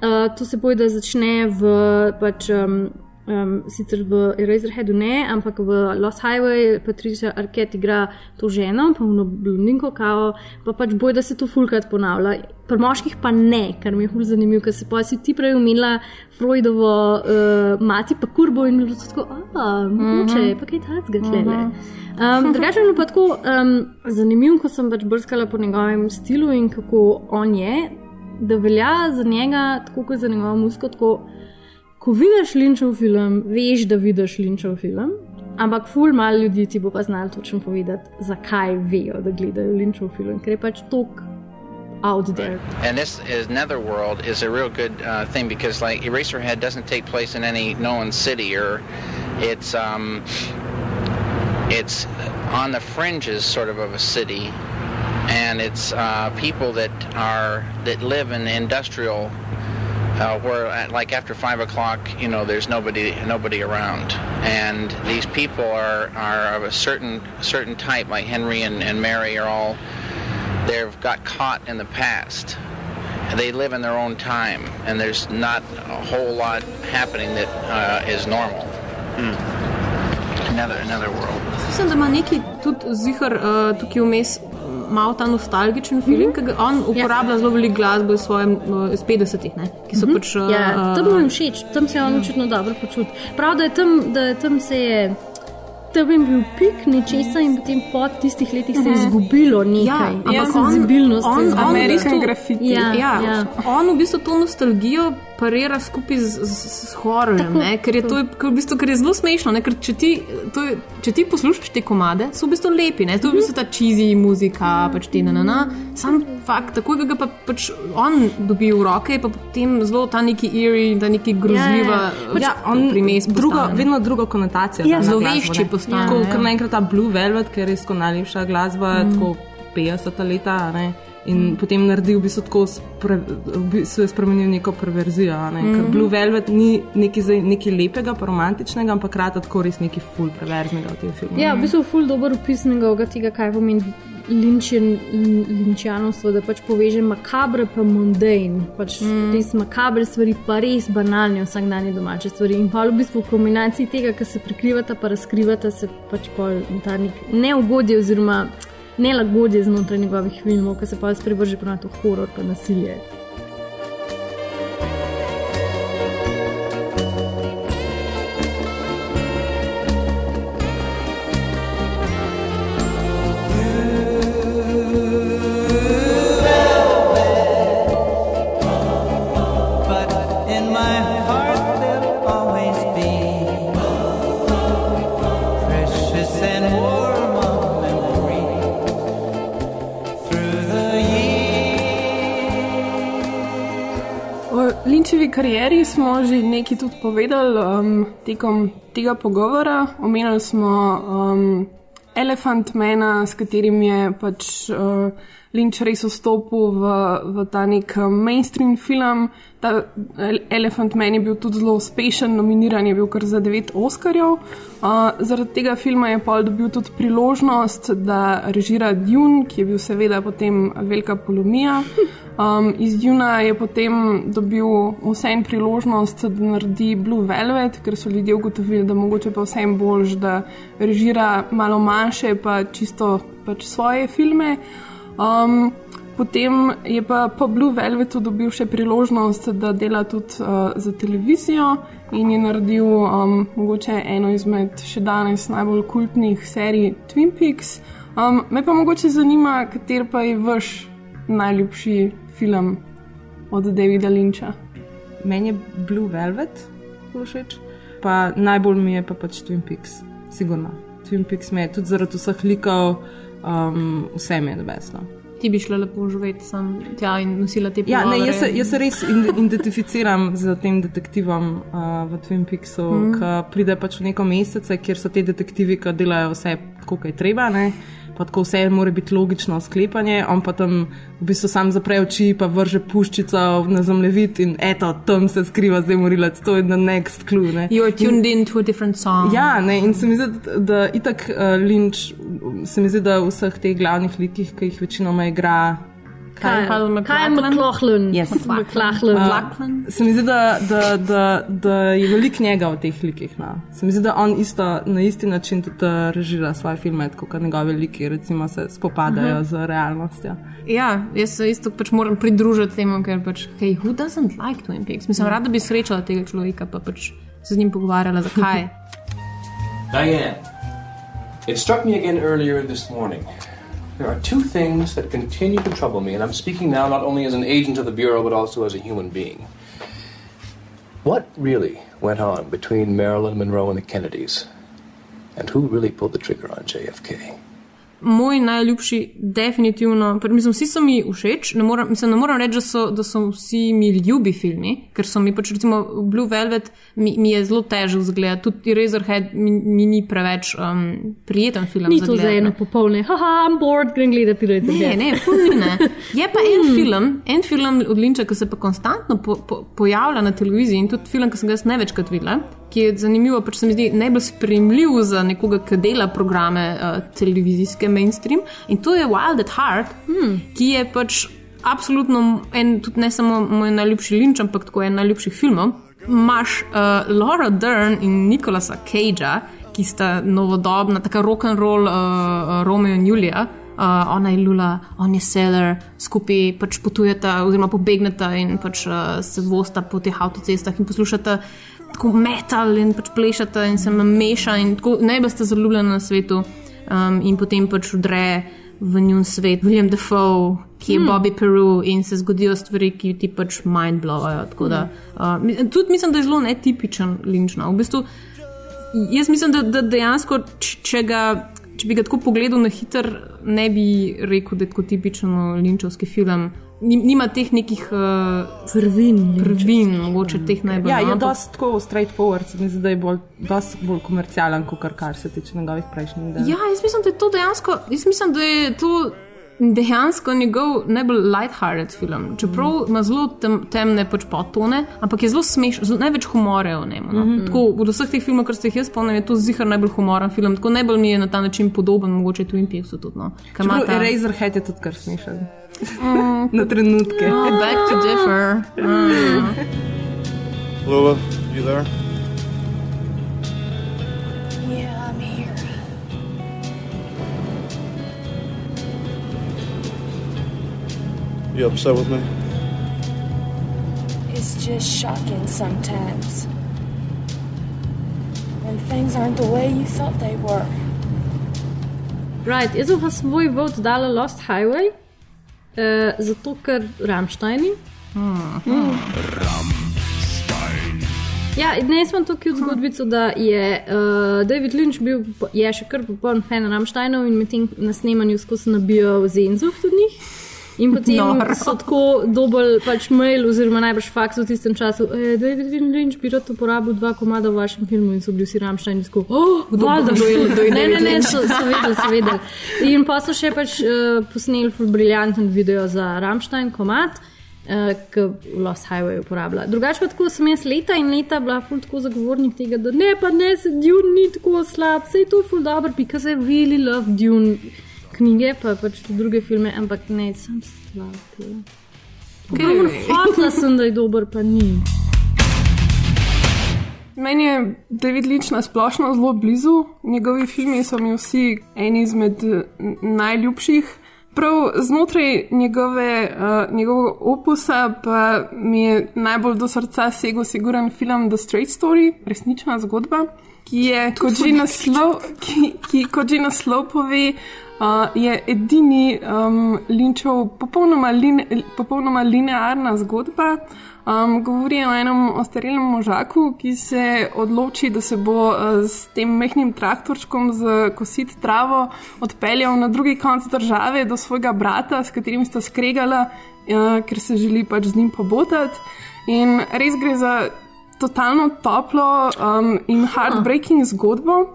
Uh, to se boji, da začne v pač. Um, Um, sicer v Eraserheadu ne, ampak v Lost Highway Patricia Arquette igra to ženo, pa v blondinko kao, pa pač boj, da se to fulkrat ponavlja. Pri moških pa ne, kar mi je fulj zanimivo, ker se pa si ti prej umela Freudovo uh, mati, pa kurbo in bilo tako, a mogoče je, pa kaj tacga tlele. Um, drugače je pa tako um, zanimivo, ko sem pač brskala po njegovem stilu in kako on je, da velja za njega, tako kot za njegovo musko, tako ko vidiš linčev film, veš, da vidiš linčev film, ampak ful malo ljudi ti bo pa znal točno povedati, zakaj vejo, da gledajo linčev film, ker je pač tok out there. And this is Netherworld is a real good uh, thing because like Eraserhead doesn't take place in any known city or it's um, it's on the fringes sort of of a city and it's uh, people that are that live in industrial uh, where at, like after five o'clock you know there's nobody nobody around and these people are are of a certain certain type like Henry and, and Mary are all they've got caught in the past. They live in their own time, and there's not a whole lot happening that uh, is normal. Another another world. Mislim, da ima neki tudi zihar uh, tukaj vmes malo ta nostalgičen film, mm -hmm. ki ga on uporablja zelo veliko glasbe iz, svojem, uh, iz 50-ih, ne, ki so mm -hmm. pač. Uh, Ja, tam mu je všeč, tam se je on očitno dobro počutil. Prav, da je tam, da je tam se je. Tam je bil pik nečesa in potem po tistih letih se je izgubilo nekaj. Ja, ampak on- senzibilnost on- on bistvu- Ja, Ja, ja. On v bistvu to nostalgijo parira skupaj z, z, z hororjem, Tako, ne, ker je to je, v bistvu, ker je zelo smešno. Ne, ker če ti, to je, če ti poslušaš te komade, so v bistvu lepi, ne, to je v bistvu ta cheesy muzika, pač ti na na na. Sam fakt, takoj ko ga pa pač on dobi v roke, pa potem zelo ta neki eerie, ta neki grozljiva Pač, ja, on primes. drugo, vedno drugo konotacijo. Ja, glasbo, ne. postane, Tako, ja. ker naenkrat ta Blue Velvet, ker je res najlepša glasba, mm. tako 50 leta. Ne? In mm. potem naredi v bistvu tako, spre, v bistvu je spremenil neko perverzijo. Ne? Mm. Ker Mhm. Blue Velvet ni nekaj, zdaj, nekaj lepega, pa romantičnega, ampak krati tako res nekaj full perverznega v tem filmu. Ja, v bistvu ful dobro opis njegovega tega, kaj pomeni linčen, lin- linčanovstvo, da pač poveže makabre pa mundane, pač mm. res makabre stvari, pa res banalne vsakdanje domače stvari. In pa v bistvu v kombinaciji tega, ki se prekrivata, pa razkrivata, se pač pol ta nek neugodje oziroma nelagodje znotraj njegovih filmov, ki se pa sprevrže pa na to horor pa nasilje. Smo že nekaj tudi povedali um, tekom tega pogovora. Omenili smo um, Elephant Mana, s katerim je pač uh, Lynch res vstopil v, v ta nek um, mainstream film. Ta Elephant Man je bil tudi zelo uspešen, nominiran je bil kar za devet Oscarjev. Uh, zaradi tega filma je Paul dobil tudi priložnost, da režira Dune, ki je bil seveda potem velika polomija. Um, iz Duna je potem dobil vsem priložnost, da naredi Blue Velvet, ker so ljudje ugotovili, da mogoče pa vsem boljš, da režira malo manjše, pa čisto pač svoje filme. Um, potem je pa po Blue Velvetu dobil še priložnost, da dela tudi uh, za televizijo in je naredil um, mogoče eno izmed še danes najbolj kultnih serij Twin Peaks. Um, me pa mogoče zanima, kater pa je vaš najljubši film od Davida Lynča. Meni je Blue Velvet všeč, pa najbolj mi je pa pač Twin Peaks, sigurno. Twin Peaks me je tudi zaradi vseh likov, um, vse mi je debesno. Ti bi šla lepo živeti sam tja in nosila te Ja, ne, pogovore. jaz, se, jaz se res identificiram z tem detektivom uh, v Twin Peaksu, mm. ki pride pač v neko mesece, kjer so ti detektivi, ki delajo vse, kako je treba. Ne? Pa tako vse mora biti logično sklepanje, on pa tam v bistvu sam zapre oči, pa vrže puščico na zemljevid in eto, tam se skriva zdaj morilec, to je the next clue. Ne? You're tuned in to a different song. Ja, ne, in se mi zdi, da, da itak uh, Lynch, se mi zdi, da v vseh teh glavnih likih, ki jih večinoma igra. Kaj, kaj je McLaughlin? Yes. McLaughlin. Uh, se mi zdi, da, da, da, da je veliko njega v teh likih. No. Se mi zdi, da on isto, na isti način tudi uh, režira svoje filme, kot njegove liki, recimo, se spopadajo uh Mhm. -huh. z realnostjo. Ja, jaz se isto pač moram pridružiti temu, ker pač, hey, who doesn't like Twin Peaks? Mislim, rada bi srečala tega človeka, pa pač se z njim pogovarjala, zakaj. Diane, it struck me again earlier this morning. There are two things that continue to trouble me, and I'm speaking now not only as an agent of the Bureau, but also as a human being. What really went on between Marilyn Monroe and the Kennedys? And who really pulled the trigger on JFK? Moj najljubši, definitivno, mislim, vsi so mi všeč. Ne moram, mislim, ne moram reči, da so, da so vsi mi ljubi filmi, ker so mi pač, recimo, Blue Velvet mi, mi je zelo težko zgledati, tudi Razorhead mi, mi ni preveč um, prijeten film. Ni to za gledati, eno ne. popolne, haha, I'm bored, grem gledati rece. Ne, ne, ful ni ne. Je pa en film, en film od Linča, ki se pa konstantno po, po, pojavlja na televiziji in tudi film, ki sem ga jaz največkrat videla, ki je zanimivo, pač se mi zdi najbolj spremljiv za nekoga, ki dela programe uh, televizijske mainstream in to je Wild at Heart, hmm. ki je pač absolutno en, tudi ne samo moj najljubši Linč, ampak tako en najljubših filmov. Imaš uh, Laura Dern in Nikolasa Cagea, ki sta novodobna, tako rock and roll uh, Romeo in Julija. Uh, ona je Lula, on je Seller, skupaj pač potujeta, oziroma pobegneta in pač uh, se vosta po teh avtocestah in poslušata tako metal in pač plešata in se meša in tako najbolj sta zaljubljena na svetu. Um, in potem pač vdre v njun svet William Defoe, ki je Hmm. hmm. Bobby Peru in se zgodijo stvari, ki ti pač mindblowajo. Tako da, uh, tudi mislim, da je zelo netipičen linčna. V bistvu, jaz mislim, da, da dejansko, če, ga, če bi ga tako pogledal na hiter, ne bi rekel, da je tako tipičen linčovski film. Nim- Nima teh nekih uh, prvin, prvin, mogoče teh najbolj. Ja, je dosti tako straightforward, se mi zdi, da je bolj, bolj komercialen, kot kar, kar se tiče njegovih prejšnjih del. Ja, jaz mislim, da je to dejansko, jaz mislim, da je to dejansko njegov najbolj light-hearted film. Čeprav mm. ima zelo tem, temne pač podtone, ampak je zelo smešen, največ humora je v njem. No? Mm. -hmm. Tako od vseh teh filmov, kar ste jih jaz spomnil, je to zihar najbolj humoren film. Tako najbolj mi je na ta način podoben, mogoče Twin Peaksu tudi. No? Čeprav ta- Razorhead je tudi kar smešen. Mm. Na trenutke. Oh, back to differ. Mm. Lula, you there? You upset with me? It's just shocking sometimes. When things aren't the way you thought they were. Right, jaz bom pa svoj vod dala Lost Highway, uh, zato ker Ramštajni. Mm. Ja, in jaz imam tukaj zgodbico, da je uh, David Lynch bil, je še kar popoln fan Ramštajnov in medtem na snemanju skozi nabijal Zenzuh tudi njih. In potem Noro. so tako dobili pač mail, oziroma najbrž faks v tistem času, e, David Lynch bi rad uporabil dva komada v vašem filmu in so bili vsi ramštajni tako, oh, Kdo- valjda, je- kdo je ne, ne, ne, Lynch? so, so vedeli, so vedeli. In pa so še pač uh, posneli briljanten video za Ramstein komat. Uh, ki v Lost Highway uporablja. Drugače pa tako sem jaz leta in leta bila ful tako zagovornik tega, da ne, pa ne, se Dune ni tako slab, se je to ful dobro, because I really love Dune knjige, pa pač tudi druge filme, ampak ne, sem slab. Okay. Hotla sem, da je dober, pa ni. Meni je David Lynch na splošno zelo blizu, njegovi filmi so mi vsi eni izmed najljubših. Prav znotraj njegove, uh, njegovega opusa pa mi je najbolj do srca segel siguren film The Straight Story, resnična zgodba, ki je, kot že naslov, ki, ki, kot že naslov pove, uh, je edini um, Lynchov popolnoma, line, popolnoma linearna zgodba. Um, govori o enem ostarelem možaku, ki se odloči, da se bo uh, s tem mehkim traktorčkom za kosit travo odpeljal na drugi konec države do svojega brata, s katerim sta skregala, uh, ker se želi pač z njim pobotati. In res gre za totalno toplo um, in heartbreaking zgodbo.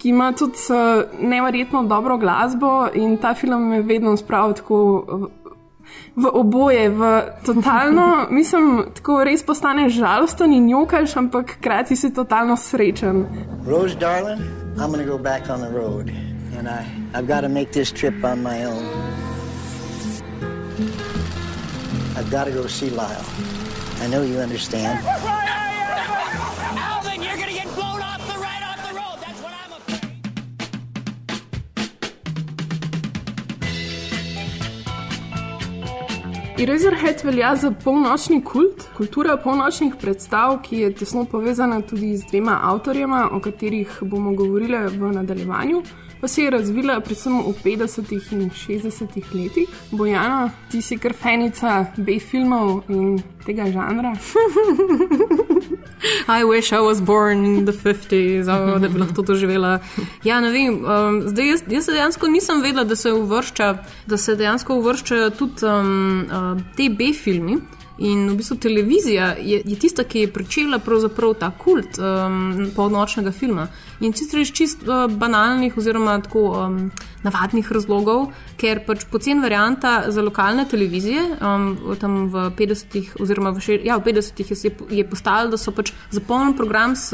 Ki ima tudi uh, neverjetno dobro glasbo, in ta film me vedno spravil tako v, v oboje, v totalno, mislim, tako res postaneš žalosten in jokaš, ampak hkrati si totalno srečen. Rose, darling, I'm gonna go back on the road, and I, I've got to make this trip on my own. I've got to go see Lyle. I know you understand. Alvin, you're gonna get Eraserhead velja za polnočni kult, kultura polnočnih predstav, ki je tesno povezana tudi z dvema avtorjema, o katerih bomo govorili v nadaljevanju. Pa se je razvila predvsem v 50. in 60. letih. Bojana, ti si kar fenica B-filmov in tega žanra. I wish I was born in the 50s, oh, da bi lahko to doživela. Ja, ne vem, um, zdaj jaz, jaz dejansko nisem vedela, da se, uvršča, da se dejansko uvrščajo tudi um, uh, te B-filmi. In v bistvu televizija je, je tista, ki je pričela pravzaprav ta kult um, polnočnega filma. In sicer iz čist uh, banalnih oziroma tako um, navadnih razlogov, ker pač pocen varianta za lokalne televizije, um, tam v 50-ih oziroma v, še, ja, v 50-ih je, je postalo, da so pač zapolnili program s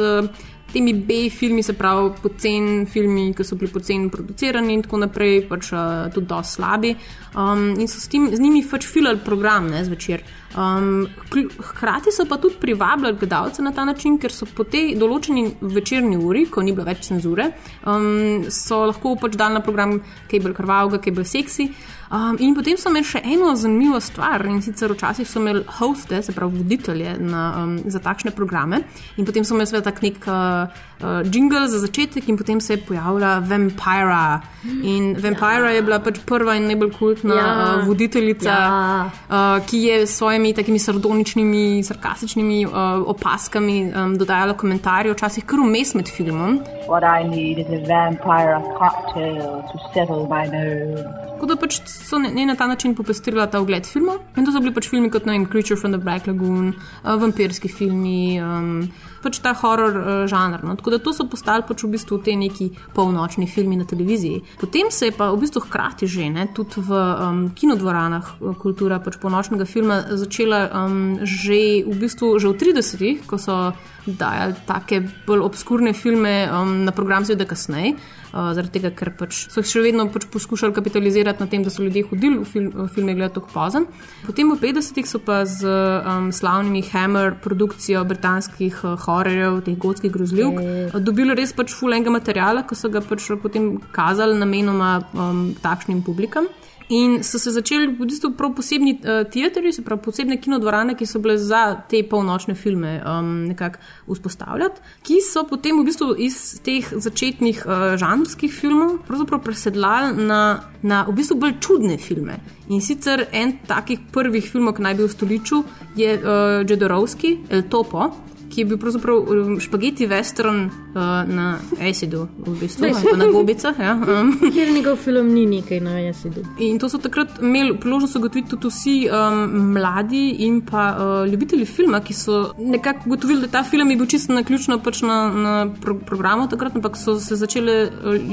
temi B-filmi, se pravi pocen filmi, ki so bili pocen producirani in tako naprej, pač uh, tudi dosti slabi. Um, in so s, tim, z njimi pač filali program ne, zvečer. Um, hkrati so pa tudi privabljali gledalce na ta način, ker so po tej določeni večerni uri, ko ni bilo več cenzure, um, so lahko pač dali na program kaj bolj krvavega, kaj bolj seksi. Um, in potem so imeli še eno zanimivo stvar in sicer včasih so imeli hoste, se pravi voditelje na, um, za takšne programe. In potem so imeli seveda tak nek uh, uh, jingle za začetek, in potem se je pojavila Vampira. In Vampira je bila pač prva in najbolj kultna Ja. uh, voditeljica, Ja. uh, ki je s svojimi takimi sardoničnimi, sarkastičnimi uh, opaskami um, dodajala komentarje, včasih kar vmes med filmom. What I need is a vampire cocktail to settle my nerves. Tako da pač so ne, ne na ta način popestrila ta ogled filmov. In to so bili pač filmi kot ne vem, Creature from the Black Lagoon, uh, vampirski filmi, um, pač ta horor uh, žanr. No. Tako da to so postali pač v bistvu te neki polnočni filmi na televiziji. Potem se je pa v bistvu hkrati že ne, tudi v um, kinodvoranah uh, kultura pač polnočnega filma začela um, že v bistvu že v 30-ih, ko so dajali take bolj obskurne filme um, na program, seveda kasneje. Uh, zaradi tega, ker pač so še vedno pač poskušali kapitalizirati na tem, da so ljudje hodili v, film, v filme gledati tako pozen. Potem v 50-ih so pa z um, slavnimi Hammer produkcijo britanskih uh, hororjev, teh gotskih grozljivk, uh, dobili res pač fulenga materijala, ki so ga pač potem kazali namenoma um, takšnim publikam. In so se začeli v bistvu prav posebni uh, teatri, se pravi posebne kinodvorane, ki so bile za te polnočne filme um, nekako vzpostavljati, ki so potem v bistvu iz teh začetnih uh, žanrskih filmov pravzaprav presedlali na, na v bistvu bolj čudne filme. In sicer en takih prvih filmov, ki naj bi v stoliču, je uh, Džedorovski, El Topo. Ki je bil pravzaprav um, špageti western uh, na Acidu, v bistvu, na gobicah. Ja, um. Kjer njegov film ni nekaj na jesidu. In to so takrat imeli priložnost ugotoviti tudi vsi um, mladi in pa uh, ljubitelji filma, ki so nekako ugotovili, da ta film je bil čisto na ključno pač na, na pro, programu takrat, ampak so se začeli,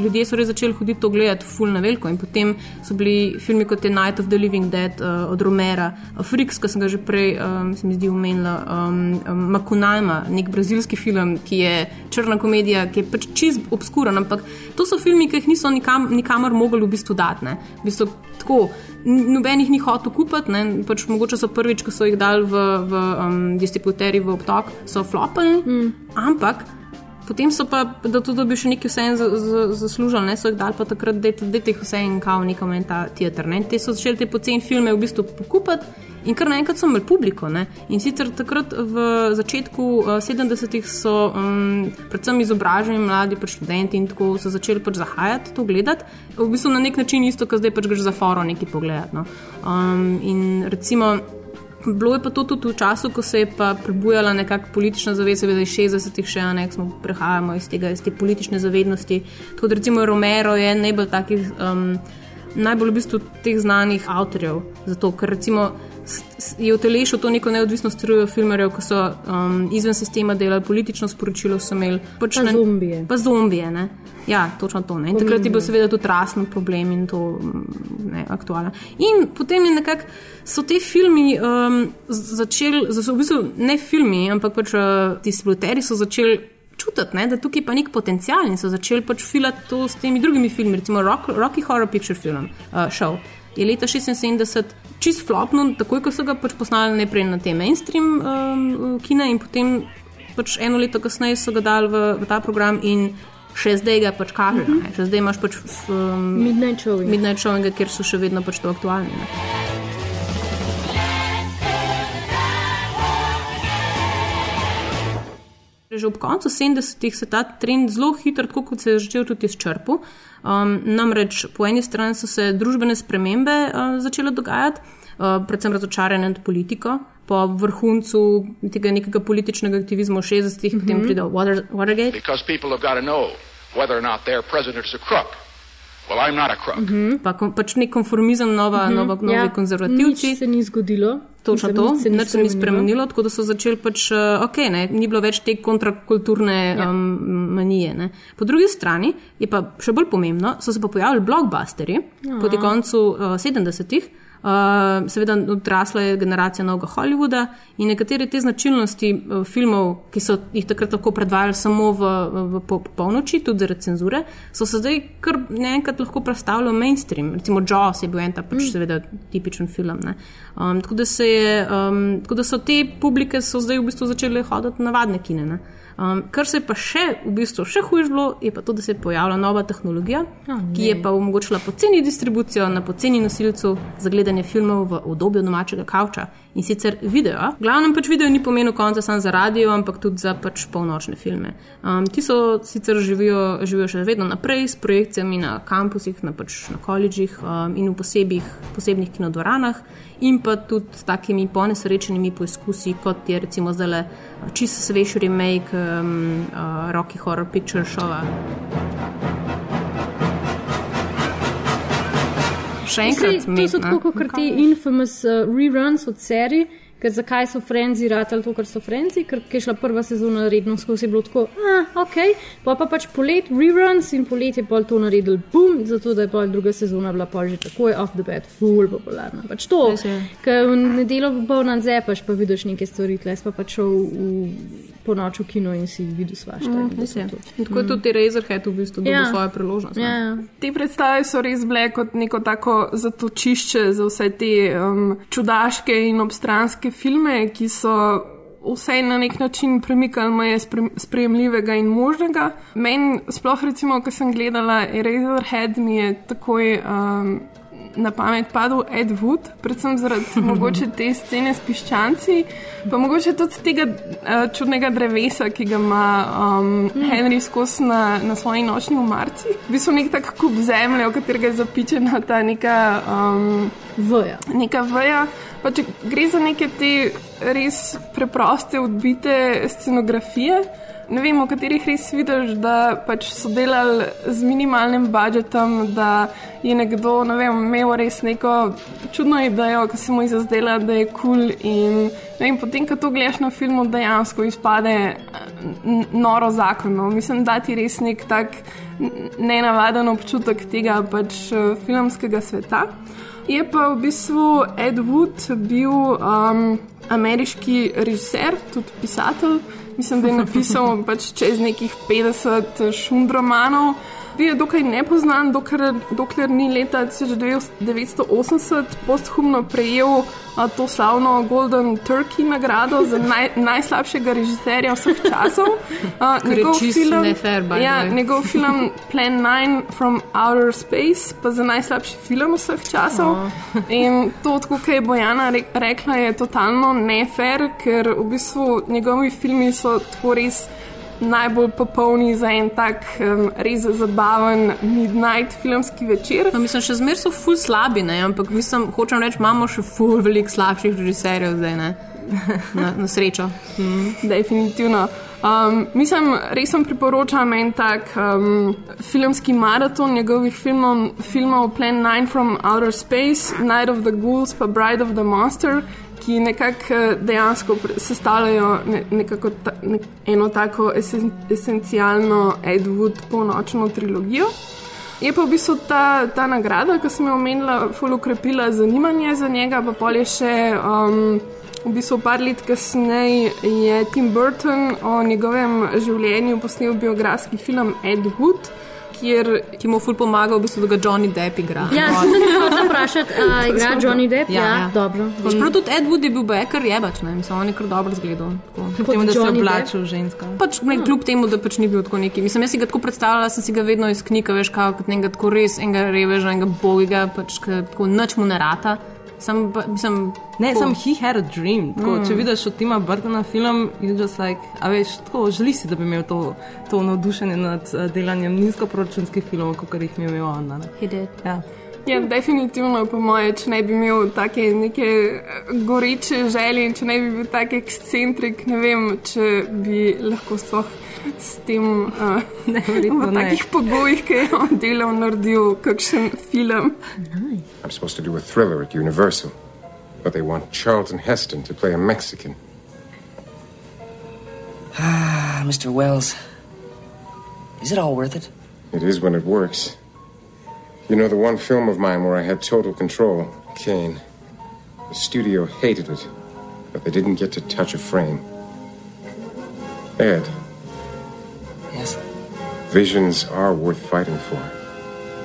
ljudje so res začeli hoditi to gledati full na veliko in potem so bili filmi kot je Night of the Living Dead uh, od Romera, uh, Freaks, ki sem ga že prej, um, se mi zdi, omenila, um, um, Makunalma, nek brazilski film, ki je črna komedija, ki je pač čist obskuren, ampak to so filmi, ki jih niso nikam, nikamor mogli v bistvu dati. ne. V bistvu, tako, n- noben jih ni hotel kupiti, ne, pač mogoče so prvič, ko so jih dali v, v um, distributeri v obtok, so flopili, mm. ampak. Potem so pa, da to dobi še nekaj vseeno za- za- zaslužili, ne so jih dali pa takrat, da je teh vseeno kao nekom en ta teater. Ne. Te so začeli te poceni filme v bistvu pokupiti in kar naenkrat so imeli publiko. Ne. In sicer takrat v začetku uh, 70-ih so um, predvsem izobraženi mladi pač študenti in tako so začeli pač zahajati to gledati. V bistvu na nek način isto, kot zdaj pač greš za foro nekaj pogledati. No. Um, in recimo. Bilo je pa to tudi v času, ko se je pa prebujala nekakšna politična zavest, seveda iz 60-ih še ne, smo prehajali iz, tega, iz te politične zavednosti. Tako da recimo Romero je najbolj takih, um, najbolj v bistvu teh znanih avtorjev. Zato, ker recimo je utelešil to neko neodvisnost trio filmerjev, ki so um, izven sistema delali, politično sporočilo so imeli. Pač Pa ne- zombije. Pa zombije, ne. Ja, točno to. Ne. In takrat je bil seveda tudi rasen problem in to mm, ne, aktualen. In potem je nekako so te filmi um, začeli, v bistvu ne filmi, ampak pač uh, distributeri so začeli čutiti, ne, da tukaj pa nek potencial in so začeli pač filati to s temi drugimi filmi, recimo Rock, Rocky Horror Picture Film uh, Show. Je leta 76 čist flopno, takoj ko so ga pač poslali najprej na te mainstream um, kine in potem pač eno leto kasneje so ga dali v, v ta program in še zdaj ga pač kažejo. Mm -hmm. Še zdaj imaš pač um, Midnight Showing. Midnight Showing, kjer so še vedno pač to aktualni. Ne. Že ob koncu 70-ih se ta trend zelo hitro, tako kot se je začel tudi izčrpal. Um, namreč po eni strani so se družbene spremembe uh, začele dogajati, uh, predvsem razočaranje nad politiko. Po vrhuncu tega nekega političnega aktivizma v 60-ih, mm -hmm. potem Mhm. pride Water, Watergate. Because people have got to know whether or not their president's a crook. Well, I'm not a crook. Mm -hmm. pa, kom, pač nek konformizem, nova, mm -hmm. nova, novi ja. konzervativci. Nič se ni zgodilo. Točno to, nič se ni nič se ni spremenilo. tako da so začeli pač, uh, ok, ne, ni bilo več te kontrakulturne ja. um, manije. Ne. Po drugi strani je pa še bolj pomembno, so se pa pojavili blockbusteri Ja. proti koncu uh, 70-ih. Uh, seveda, odrasla je generacija novega Hollywooda in nekatere te značilnosti uh, filmov, ki so jih takrat lahko predvajali samo v, v, v po- polnoči, tudi zaradi cenzure, so se zdaj kar naenkrat lahko predstavljali v mainstream. Recimo Jaws je bil en ta pač, mm. seveda, tipičen film. ne. Um, tako, da je, um, tako da so te publike so zdaj v bistvu začele hoditi na navadne kine. Ne. Um, kar se je pa še, v bistvu še hujš bilo, je pa to, da se je pojavila nova tehnologija, Oh, ki ne. je pa omogočila poceni distribucijo na poceni nosilcu za gledanje filmov v obdobju domačega kavča in sicer video. Glavnem pač video ni pomenil konca samo za radio, ampak tudi za pač polnočne filme. Um, ti so sicer živijo, živijo še vedno naprej s projekcijami na kampusih, na, pač, na koledžih um, in v posebih, posebnih kinodvoranah in pa tudi s takimi ponesrečenimi poizkusi, kot je recimo zdaj le čisto svež remake um, uh, Rocky Horror Picture Show. Še enkrat, Saj, to so tako kot ti infamous uh, reruns od serij. Ker zakaj so Frenzi ratali to, kar so Frenzi? Ker je šla prva sezona redno skozi, je bilo tako, ah, ok, pa pa pač polet reruns in polet je pol to naredil, bum, zato da je pol druga sezona bila pol že takoj off the bat, full popularna. Pač to, ker v nedeljo pol nadzepaš, pa vidiš neke stvari, tleh pa pač šel v, po noč v kino in si videl svašta. Mm, je. to. In tako je tudi Razorhead v bistvu dobil Ja. svojo priložnost. ne. Ja. Te predstave so res bile kot neko tako zatočišče za vse te um, čudaške in obstranske filme, ki so vse na nek način premikali meje sprejemljivega in možnega. Meni, sploh recimo, ko sem gledala Razorhead, mi je takoj um, na pamet padel Ed Wood, predvsem zaradi mogoče te scene s piščanci, pa mogoče tudi tega uh, čudnega drevesa, ki ga ima um, Henry skozi na, na svoji nočni umarci. V bistvu nek tak kup zemlje, v katerega je zapičena ta neka um, Vja. Neka veja. Pa če gre za neke te res preproste, odbite scenografije, ne vem, v katerih res vidiš, da pač so delali z minimalnim budžetom, da je nekdo ne vem, imel res neko čudno idejo, ki se mu je zazdela, da je kul. Cool in vem, potem, ko to gledaš na filmu, dejansko izpade n- noro zakonno. Mislim, da ti res nek tak nenavaden občutek tega pač eh, filmskega sveta. Je pa v bistvu Ed Wood bil um, ameriški režiser, tudi pisatelj. Mislim, da je napisal pač čez nekih 50 šundromanov. Bil je dokaj nepoznan, dokler, dokler ni leta 1980 posthumno prejel a, to slavno Golden Turkey nagrado za naj, najslabšega režiserja vseh časov. A, čisto nefair, by the ja, njegov film Plan 9 from Outer Space, pa za najslabši film vseh časov. Oh. In to, kot je Bojana re- rekla, je totalno nefair, ker v bistvu njegovi filmi so tako res. Najbolj popolni za en tak um, res zabaven midnight filmski večer. No, mislim, še zmeraj so ful slabi, ne? ampak mislim, hočem reči, imamo še ful veliko slabših režiserjev zdaj, ne? Na, na srečo. Mm. Definitivno. Um, mislim, res vam priporočam en tak um, filmski maraton njegovih filmov, filmov Plan 9 from Outer Space, Night of the Ghouls, pa Bride of the Monster, ki nekako eh, dejansko sestavljajo ne, nekako ta, ne, eno tako esen, esencialno Ed Wood polnočno trilogijo. Je pa v bistvu ta, ta nagrada, ki sem jo omenila, ful ukrepila zanimanje za njega, pa pol je še. Um, V bistvu, par let kasneje je Tim Burton o njegovem življenju posnel biografski film Ed Wood, kjer Ki mu ful pomaga, v bistvu, da ga Johnny Depp igra. Ja, sem te hotel vprašati, a igra Johnny Depp? Ja, ja. dobro. Čeprav tudi Ed Wood je bil bekar jebač, ne, mislim, on je kar dobro zgledal. tako. Kljub temu, da se je oblačil ženska. Pač, ne, kljub temu, da pač ni bil tako neki. Mislim, jaz si ga tako predstavljala, sem si ga vedno iz knjige, veš, kao, kot nekega tako res enega reveža, enega bogiga, pač ke tako nič mu ne rata. Sam, mislim, Ne, sem he had a dream. Tako, Mm. Če vidiš od Tima Burtona film, je just like, a veš, tako želiš si, da bi imel to, to navdušenje nad uh, delanjem nizkoproračunskih filmov, kot jih je imel on. a ne. He did. Ja. Ja, definitivno, po moje, če ne bi imel take neke eh, goreče želje, če ne bi bil tak ekscentrik, ne vem, če bi lahko sploh s tem uh, ne, verjetno v takih pogojih, ki je on delal, naredil kakšen film. I'm supposed to do a thriller at Universal, but they want Charlton Heston to play a Mexican. Ah, Mr. Wells. Is it all worth it? It is when it works. You know, the one film of mine where I had total control, Kane. The studio hated it, but they didn't get to touch a frame. Ed, Yes. visions are worth fighting for.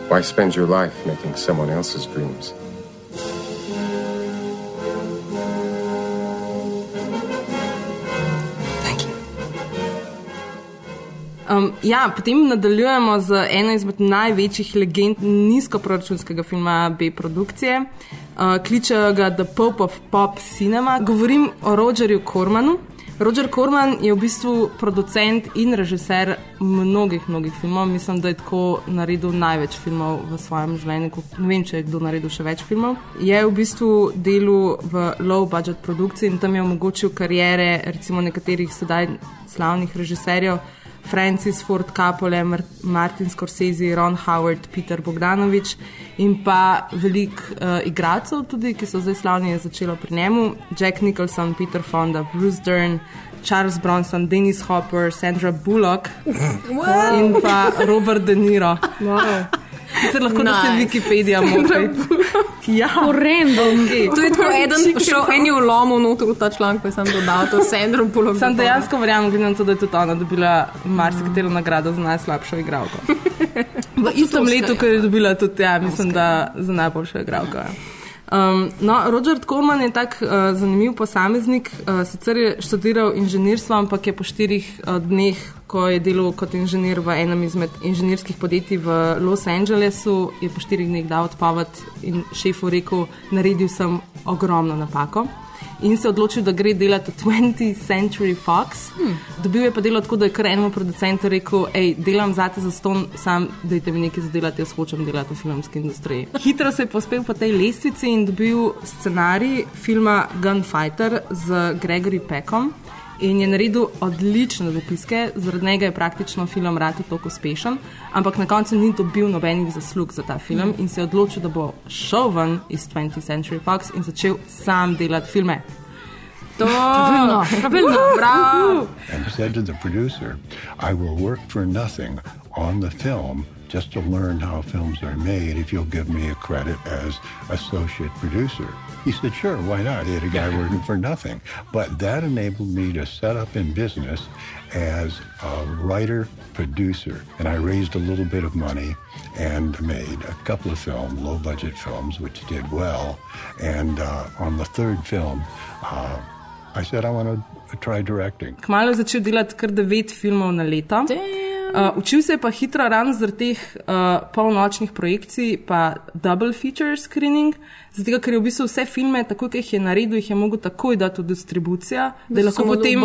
Why spend your life making someone else's dreams? Um, ja, potem nadaljujemo z eno izmed največjih legend nizkoproračunskega filma B produkcije. Uh, kličejo ga The Pope of Pop Cinema. Govorim o Rogerju Cormanu. Roger Corman je v bistvu producent in režiser mnogih, mnogih filmov. Mislim, da je tako naredil največ filmov v svojem življenju. kot- Ne vem, če je kdo naredil še več filmov. Je v bistvu delal v low budget produkciji in tam je omogočil karijere recimo nekaterih sedaj slavnih režiserjev. Francis Ford Capole, Mar Martin Scorsese, Ron Howard, Peter Bogdanovič in pa veliko uh, igralcev, tudi, ki so zdaj slavni, je začelo pri njemu: Jack Nicholson, Peter Fonda, Bruce Dern, Charles Bronson, Dennis Hopper, Sandra Bullock Wow. in pa Robert De Niro. Wow. Sicer lahko nice. da se Nice. Wikipedia moti. Ja, horrendo. Okay. To je tako eden šel eni vlomov noter v ta članek, pa sem dodal to Sandro Bullock. Sam dejansko verjamem, glede na to, da je tudi ona dobila marsikatero nagrado za najslabšo igralko. V istem letu, ko je dobila tudi, ja, mislim, da za najboljšo igralko. ja. Um, no, Roger Corman je tak uh, zanimiv posameznik. Uh, sicer je študiral inženirstvo, ampak je po štirih uh, dneh, ko je delal kot inženir v enem izmed inženirskih podjetij v Los Angelesu, je po štirih dneh dal odpoved in šefu rekel: Naredil sem ogromno napako. In se odločil, da gre delati v 20th Century Fox. Hmm. Dobil je pa delo tako, da je kar enemu producentu rekel: Hej, delam zate za ston, sam dajte mi nekaj zadelati, jaz hočem delati v filmski industriji. Hitro se je pospel po tej lestvici in dobil scenarij filma Gunfighter z Gregory Peckom. In je naredil odlične zapiske, zaradi njega je praktično film Rati tako uspešen, ampak na koncu ni dobil nobenih zaslug za ta film in se je odločil, da bo šel ven iz 20th Century Fox in začel sam delati filme. To Pravilno, pravilno, bravo. and said to the producer, I will work for nothing on the film just to learn how films are made if you'll give me a credit as associate producer. He said, sure, why not? He had a guy working for nothing. But that enabled me to set up in business as a writer producer. And I raised a little bit of money and made a couple of films, low budget films, which did well. And uh, on the third film, uh, I said, I want to try directing. Kmalo je začel delati kar devet filmov na leto. Uh, učil se je pa hitro ran zaradi teh uh, polnočnih projekcij, pa double feature screening, zato ker je v bistvu vse filme, tako kot jih je naredil, jih je mogel takoj dati v distribucijo, da, Da potem,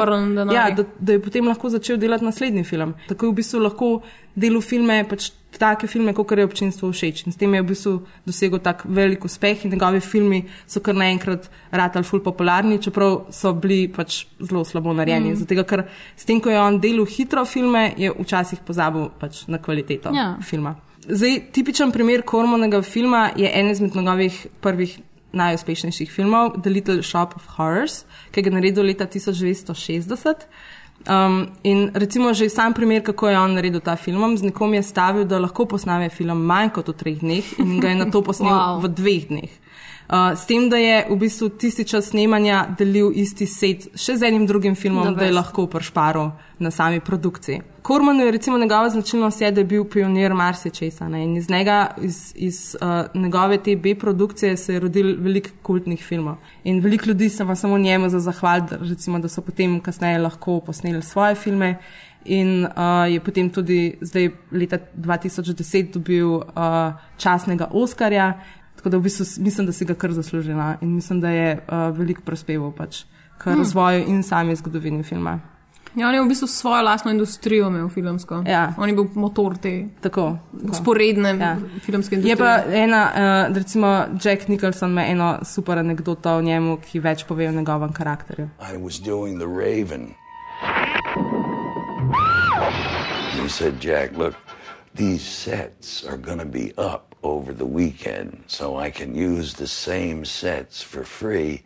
ja, da, da je potem lahko začel delati naslednji film. Tako je v bistvu lahko delal filme, pač take filme, kot je občinstvo všeč. In s tem je v bistvu dosegel tak velik uspeh in njegovi filmi so kar naenkrat ratali ful popularni, čeprav so bili pač zelo slabo narejeni. Mm. Zato, ker s tem, ko je on delal hitro filme, je včasih pozabil pač na kvaliteto Ja. filma. Zdaj, tipičen primer Kormonega filma je en izmed njegovih prvih najuspešnejših filmov, The Little Shop of Horrors, ki ga je naredil leta 1960. Um, in recimo že sam primer, kako je on naredil ta film, z nekom je stavil, da lahko posname film manj kot v treh dneh in ga je na to posnel Wow. v dveh dneh. Uh, s tem, da je v bistvu tisti čas snemanja delil isti set še z enim drugim filmom, Da da je lahko pršparil na sami produkciji. Kormanu je recimo njegova značilnost, je, da je bil pionir marsičesa. In iz njega, iz, iz uh, njegove te B produkcije se je rodil veliko kultnih filmov. In veliko ljudi se vam samo njemu za zahvaliti, recimo, da so potem kasneje lahko posneli svoje filme. In uh, je potem tudi zdaj leta 2010 dobil uh, časnega Oskarja, tako da v bistvu mislim, da si ga kar zaslužila in mislim, da je uh, veliko prispeval pač k Hmm. razvoju in sami zgodovini filma. Ja, on je v bistvu svojo lastno industrijo imel filmsko. Ja. On je bil motor te tako, usporedne Ja. filmske Je industrije. pa ena, uh, recimo Jack Nicholson ima eno super anegdoto o njemu, ki več pove o njegovem karakterju. I was doing The Raven. You said, Jack, look, these sets are going to be up over the weekend, so I can use the same sets for free.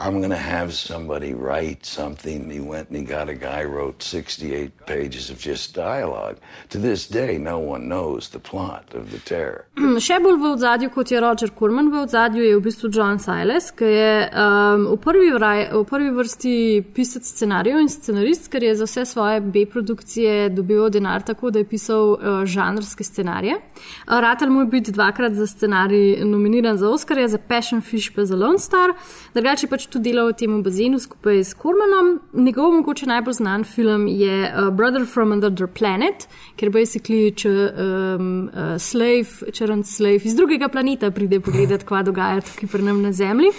I'm going to have somebody write something. He went and he got a guy wrote 68 pages of just dialogue. To this day, no one knows the plot of The Terror. Še bolj v ozadju, kot je Roger Corman, v ozadju je v bistvu John Siles, ki je um, v, prvi vraj, v prvi vrsti pisec scenarijev in scenarist, ker je za vse svoje B-produkcije dobival denar tako, da je pisal uh, žanrske scenarije. Uh, Ratelj mu je biti dvakrat za scenarij nominiran za Oscarja, za Passion Fish pa za Lone Star, drugače je pač tudi delal v tem bazenu skupaj s Cormanom. Njegov mogoče najbolj znan film je uh, Brother from Another Planet, ker basically če um, uh, slave, črn slave iz drugega planeta pride pogledat, kva dogaja tukaj pri nam na Zemlji.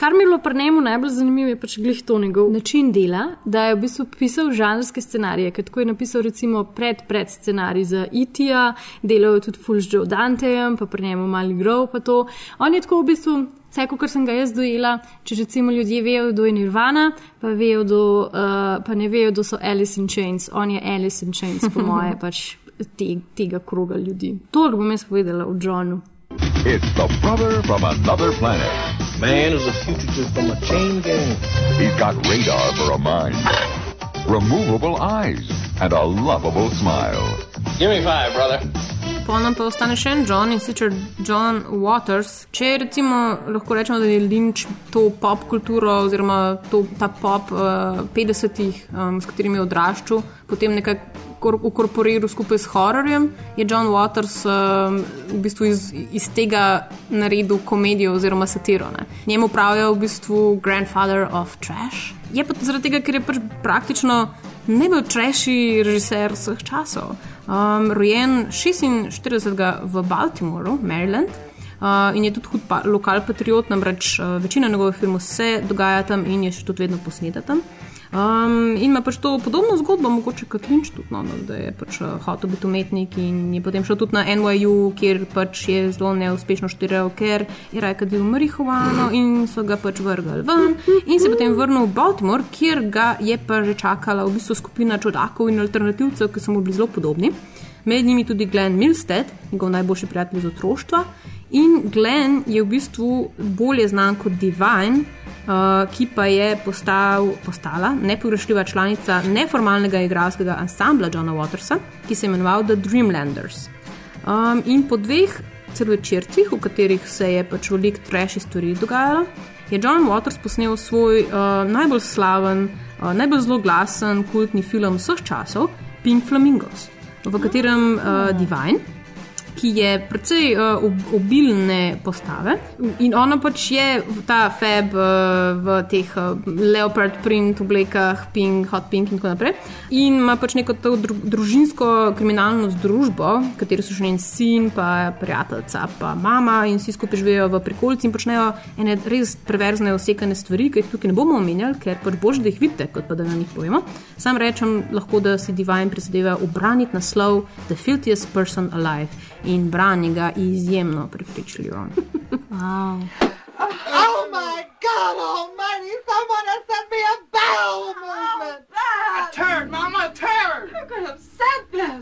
Kar mi je bilo pri njemu najbolj zanimivo, je pač glih to njegov način dela, da je v bistvu pisal žanrske scenarije, ker tako je napisal recimo pred, pred scenarij za IT-ja, delal je tudi Fulž Joe Dantejem, pa pri njemu mali grov pa to. On je tako v bistvu Vse, kar sem ga jaz dojela, če recimo ljudje vejo, kdo je Nirvana, pa, vejo, kdo, uh, pa ne vejo, kdo so Alice in Chains. On je Alice in Chains, po moje, pač te, tega kroga ljudi. Toliko bom jaz povedala o Johnu. It's the brother from another planet. Man is a fugitive from a chain gang. He's got radar for a mind, removable eyes, and a lovable smile. Give me five, brother. Po nam pa ostane še en John in sicer John Waters. Če recimo lahko rečemo, da je Lynch to pop kulturo oziroma to, ta pop uh, 50-ih, um, s katerimi je odraščal, potem nekako kor- ukorporiral skupaj s hororjem, je John Waters um, v bistvu iz, iz tega naredil komedijo oziroma satiro. Ne. Njemu pravijo v bistvu Grandfather of Trash. Je pa zaradi tega, ker je pač praktično najbolj trashy režiser vseh časov. Um, rojen 46. v Baltimoru, Maryland. Uh, in je tudi hud pa, lokal patriot, namreč uh, večina njegovih filmov se dogaja tam in je še tudi vedno posneta tam. Um, in ima pač to podobno zgodbo, mogoče kot Lynch, tudi, no, no, da je pač uh, hotel biti umetnik in je potem šel tudi na NYU, kjer pač je zelo neuspešno študiral, ker je raje kadil marihuano in so ga pač vrgli ven. In se potem vrnil v Baltimore, kjer ga je pa že čakala v bistvu skupina čudakov in alternativcev, ki so mu bili zelo podobni. Med njimi tudi Glenn Milstead, njegov najboljši prijatelj iz otroštva. In Glenn je v bistvu bolje znan kot Divine, uh, ki pa je postal, postala nepogrešljiva članica neformalnega igralskega ansambla Johna Watersa, ki se je imenoval The Dreamlanders. Um, in po dveh celovečercih, v katerih se je pač velik trash stvari dogajalo, je John Waters posnel svoj uh, najbolj slaven, uh, najbolj zelo glasen kultni film vseh časov, Pink Flamingos, v katerem uh, Divine ki je precej uh, ob- obilne postave. In ona pač je ta fab uh, v teh uh, leopard print oblekah, pink, hot pink in tako naprej. In ima pač neko to dru družinsko kriminalno združbo, kateri so še njen sin, pa prijateljica, pa mama in vsi skupaj živijo v prikolici in počnejo ene res preverzne, osekane stvari, ki jih tukaj ne bomo omenjali, ker pač bož, da jih vidite, kot pa da nam jih povemo. Sam rečem lahko, da si Divine prizadeva obraniti naslov The Filthiest Person Alive in brani ga izjemno prepričljivo. wow. Oh my God Almighty! Someone has sent me a bowel movement. A turd, Mama, this?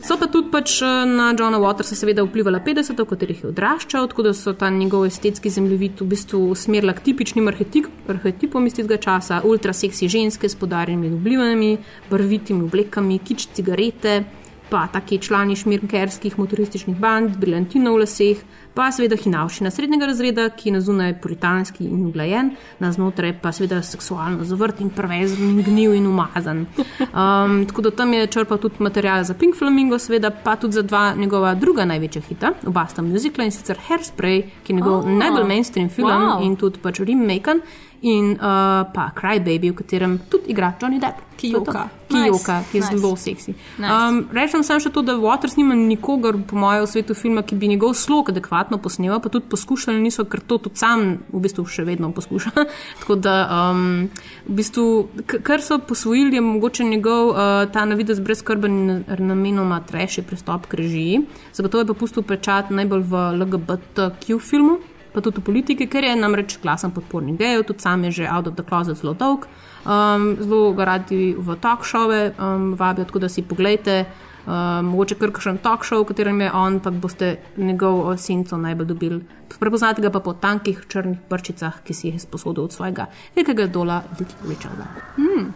So pa tudi pač eh, na Johna Watersa seveda vplivala 50, v katerih je odraščal, tako da so ta njegov estetski zemljevid v bistvu usmerila k tipičnim arhetip, arhetipom iz tega časa, ultraseksi ženske s podarjenimi oblivami, barvitimi oblekami, kič cigarete, pa taki člani šmirkerskih motorističnih band, briljantinov v laseh, pa seveda hinavščina srednjega razreda, ki je na zunaj puritanski in uglajen, na znotraj pa seveda seksualno zavrt in prevezen in gnil in umazan. Um, tako da tam je črpal tudi material za Pink Flamingo, seveda pa tudi za dva njegova druga največja hita, oba sta muzikla in sicer Hairspray, ki je njegov Oh. najbolj mainstream film Wow. in tudi pač remaken. In uh, pa Cry Baby, v katerem tudi igra Johnny Depp. Ki joka. Ki Nice. joka, ki je Nice. zelo seksi. Nice. Um, rečem samo še to, da Waters nima nikogar, po mojem, v svetu filma, ki bi njegov slog adekvatno posnel, pa tudi poskušali niso, ker to tudi sam v bistvu še vedno poskuša. Tako da, um, v bistvu, kar so posvojili, je mogoče njegov uh, ta navidez brezkrben namenoma trešji pristop k režiji. Zagotovo je pa pustil pečat najbolj v LGBTQ filmu. Pa tudi v politiki, ker je namreč glasen podpornik gejev, tudi sam je že out of the closet zelo dolg. Um, zelo ga radi v talk šove um, vabijo, tako da si pogledajte. Um, mogoče kar kakšen talk show, v katerem je on, pa boste njegov senco najbolj dobili. Prepoznate ga pa po tankih črnih prčicah, ki si jih je sposodil od svojega velikega dola Little Richarda. Hmm.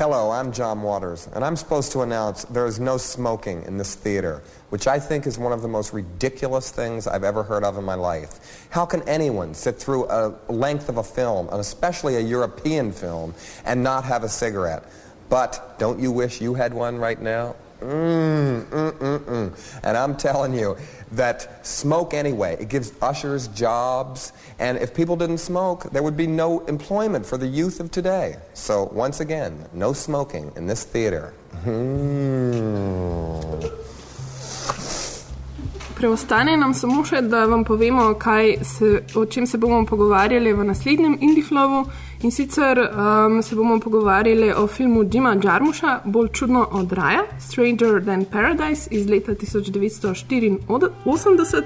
Hello, I'm John Waters, and I'm supposed to announce there is no smoking in this theater, which I think is one of the most ridiculous things I've ever heard of in my life. How can anyone sit through a length of a film, and especially a European film, and not have a cigarette? But don't you wish you had one right now? Mm, mm, mm, mm. And I'm telling you that smoke anyway. It gives ushers jobs, and if people didn't smoke, there would be no employment for the youth of today. So once again, no smoking in this theater. Mm. Preostane nam samo še, da vam povemo, kaj se, o čem se bomo pogovarjali v naslednjem Indiflowu. In sicer um, se bomo pogovarjali o filmu Jima Jarmusha, bolj čudno od Raja, Stranger Than Paradise iz leta 1984.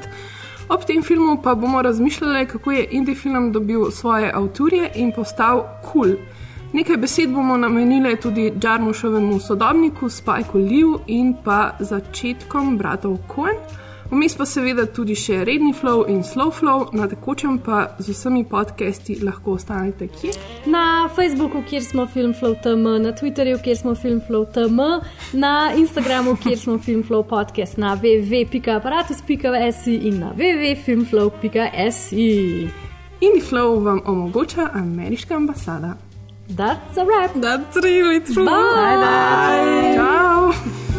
Ob tem filmu pa bomo razmišljali, kako je indie film dobil svoje avtorje in postal kul. Cool. Nekaj besed bomo namenili tudi Jarmushovemu sodobniku Spajku Liu in pa začetkom bratov Coen. Vmes pa seveda tudi še redni flow in slow flow, na tekočem pa z vsemi podcasti lahko ostanete kje. Na Facebooku, kjer smo FilmFlow.tm, na Twitterju, kjer smo FilmFlow.tm, na Instagramu, kjer smo FilmFlow podcast, na www.aparatus.si in na www.filmflow.si. Indiflow vam omogoča ameriška ambasada. That's a wrap. That's really true. Bye. Ciao.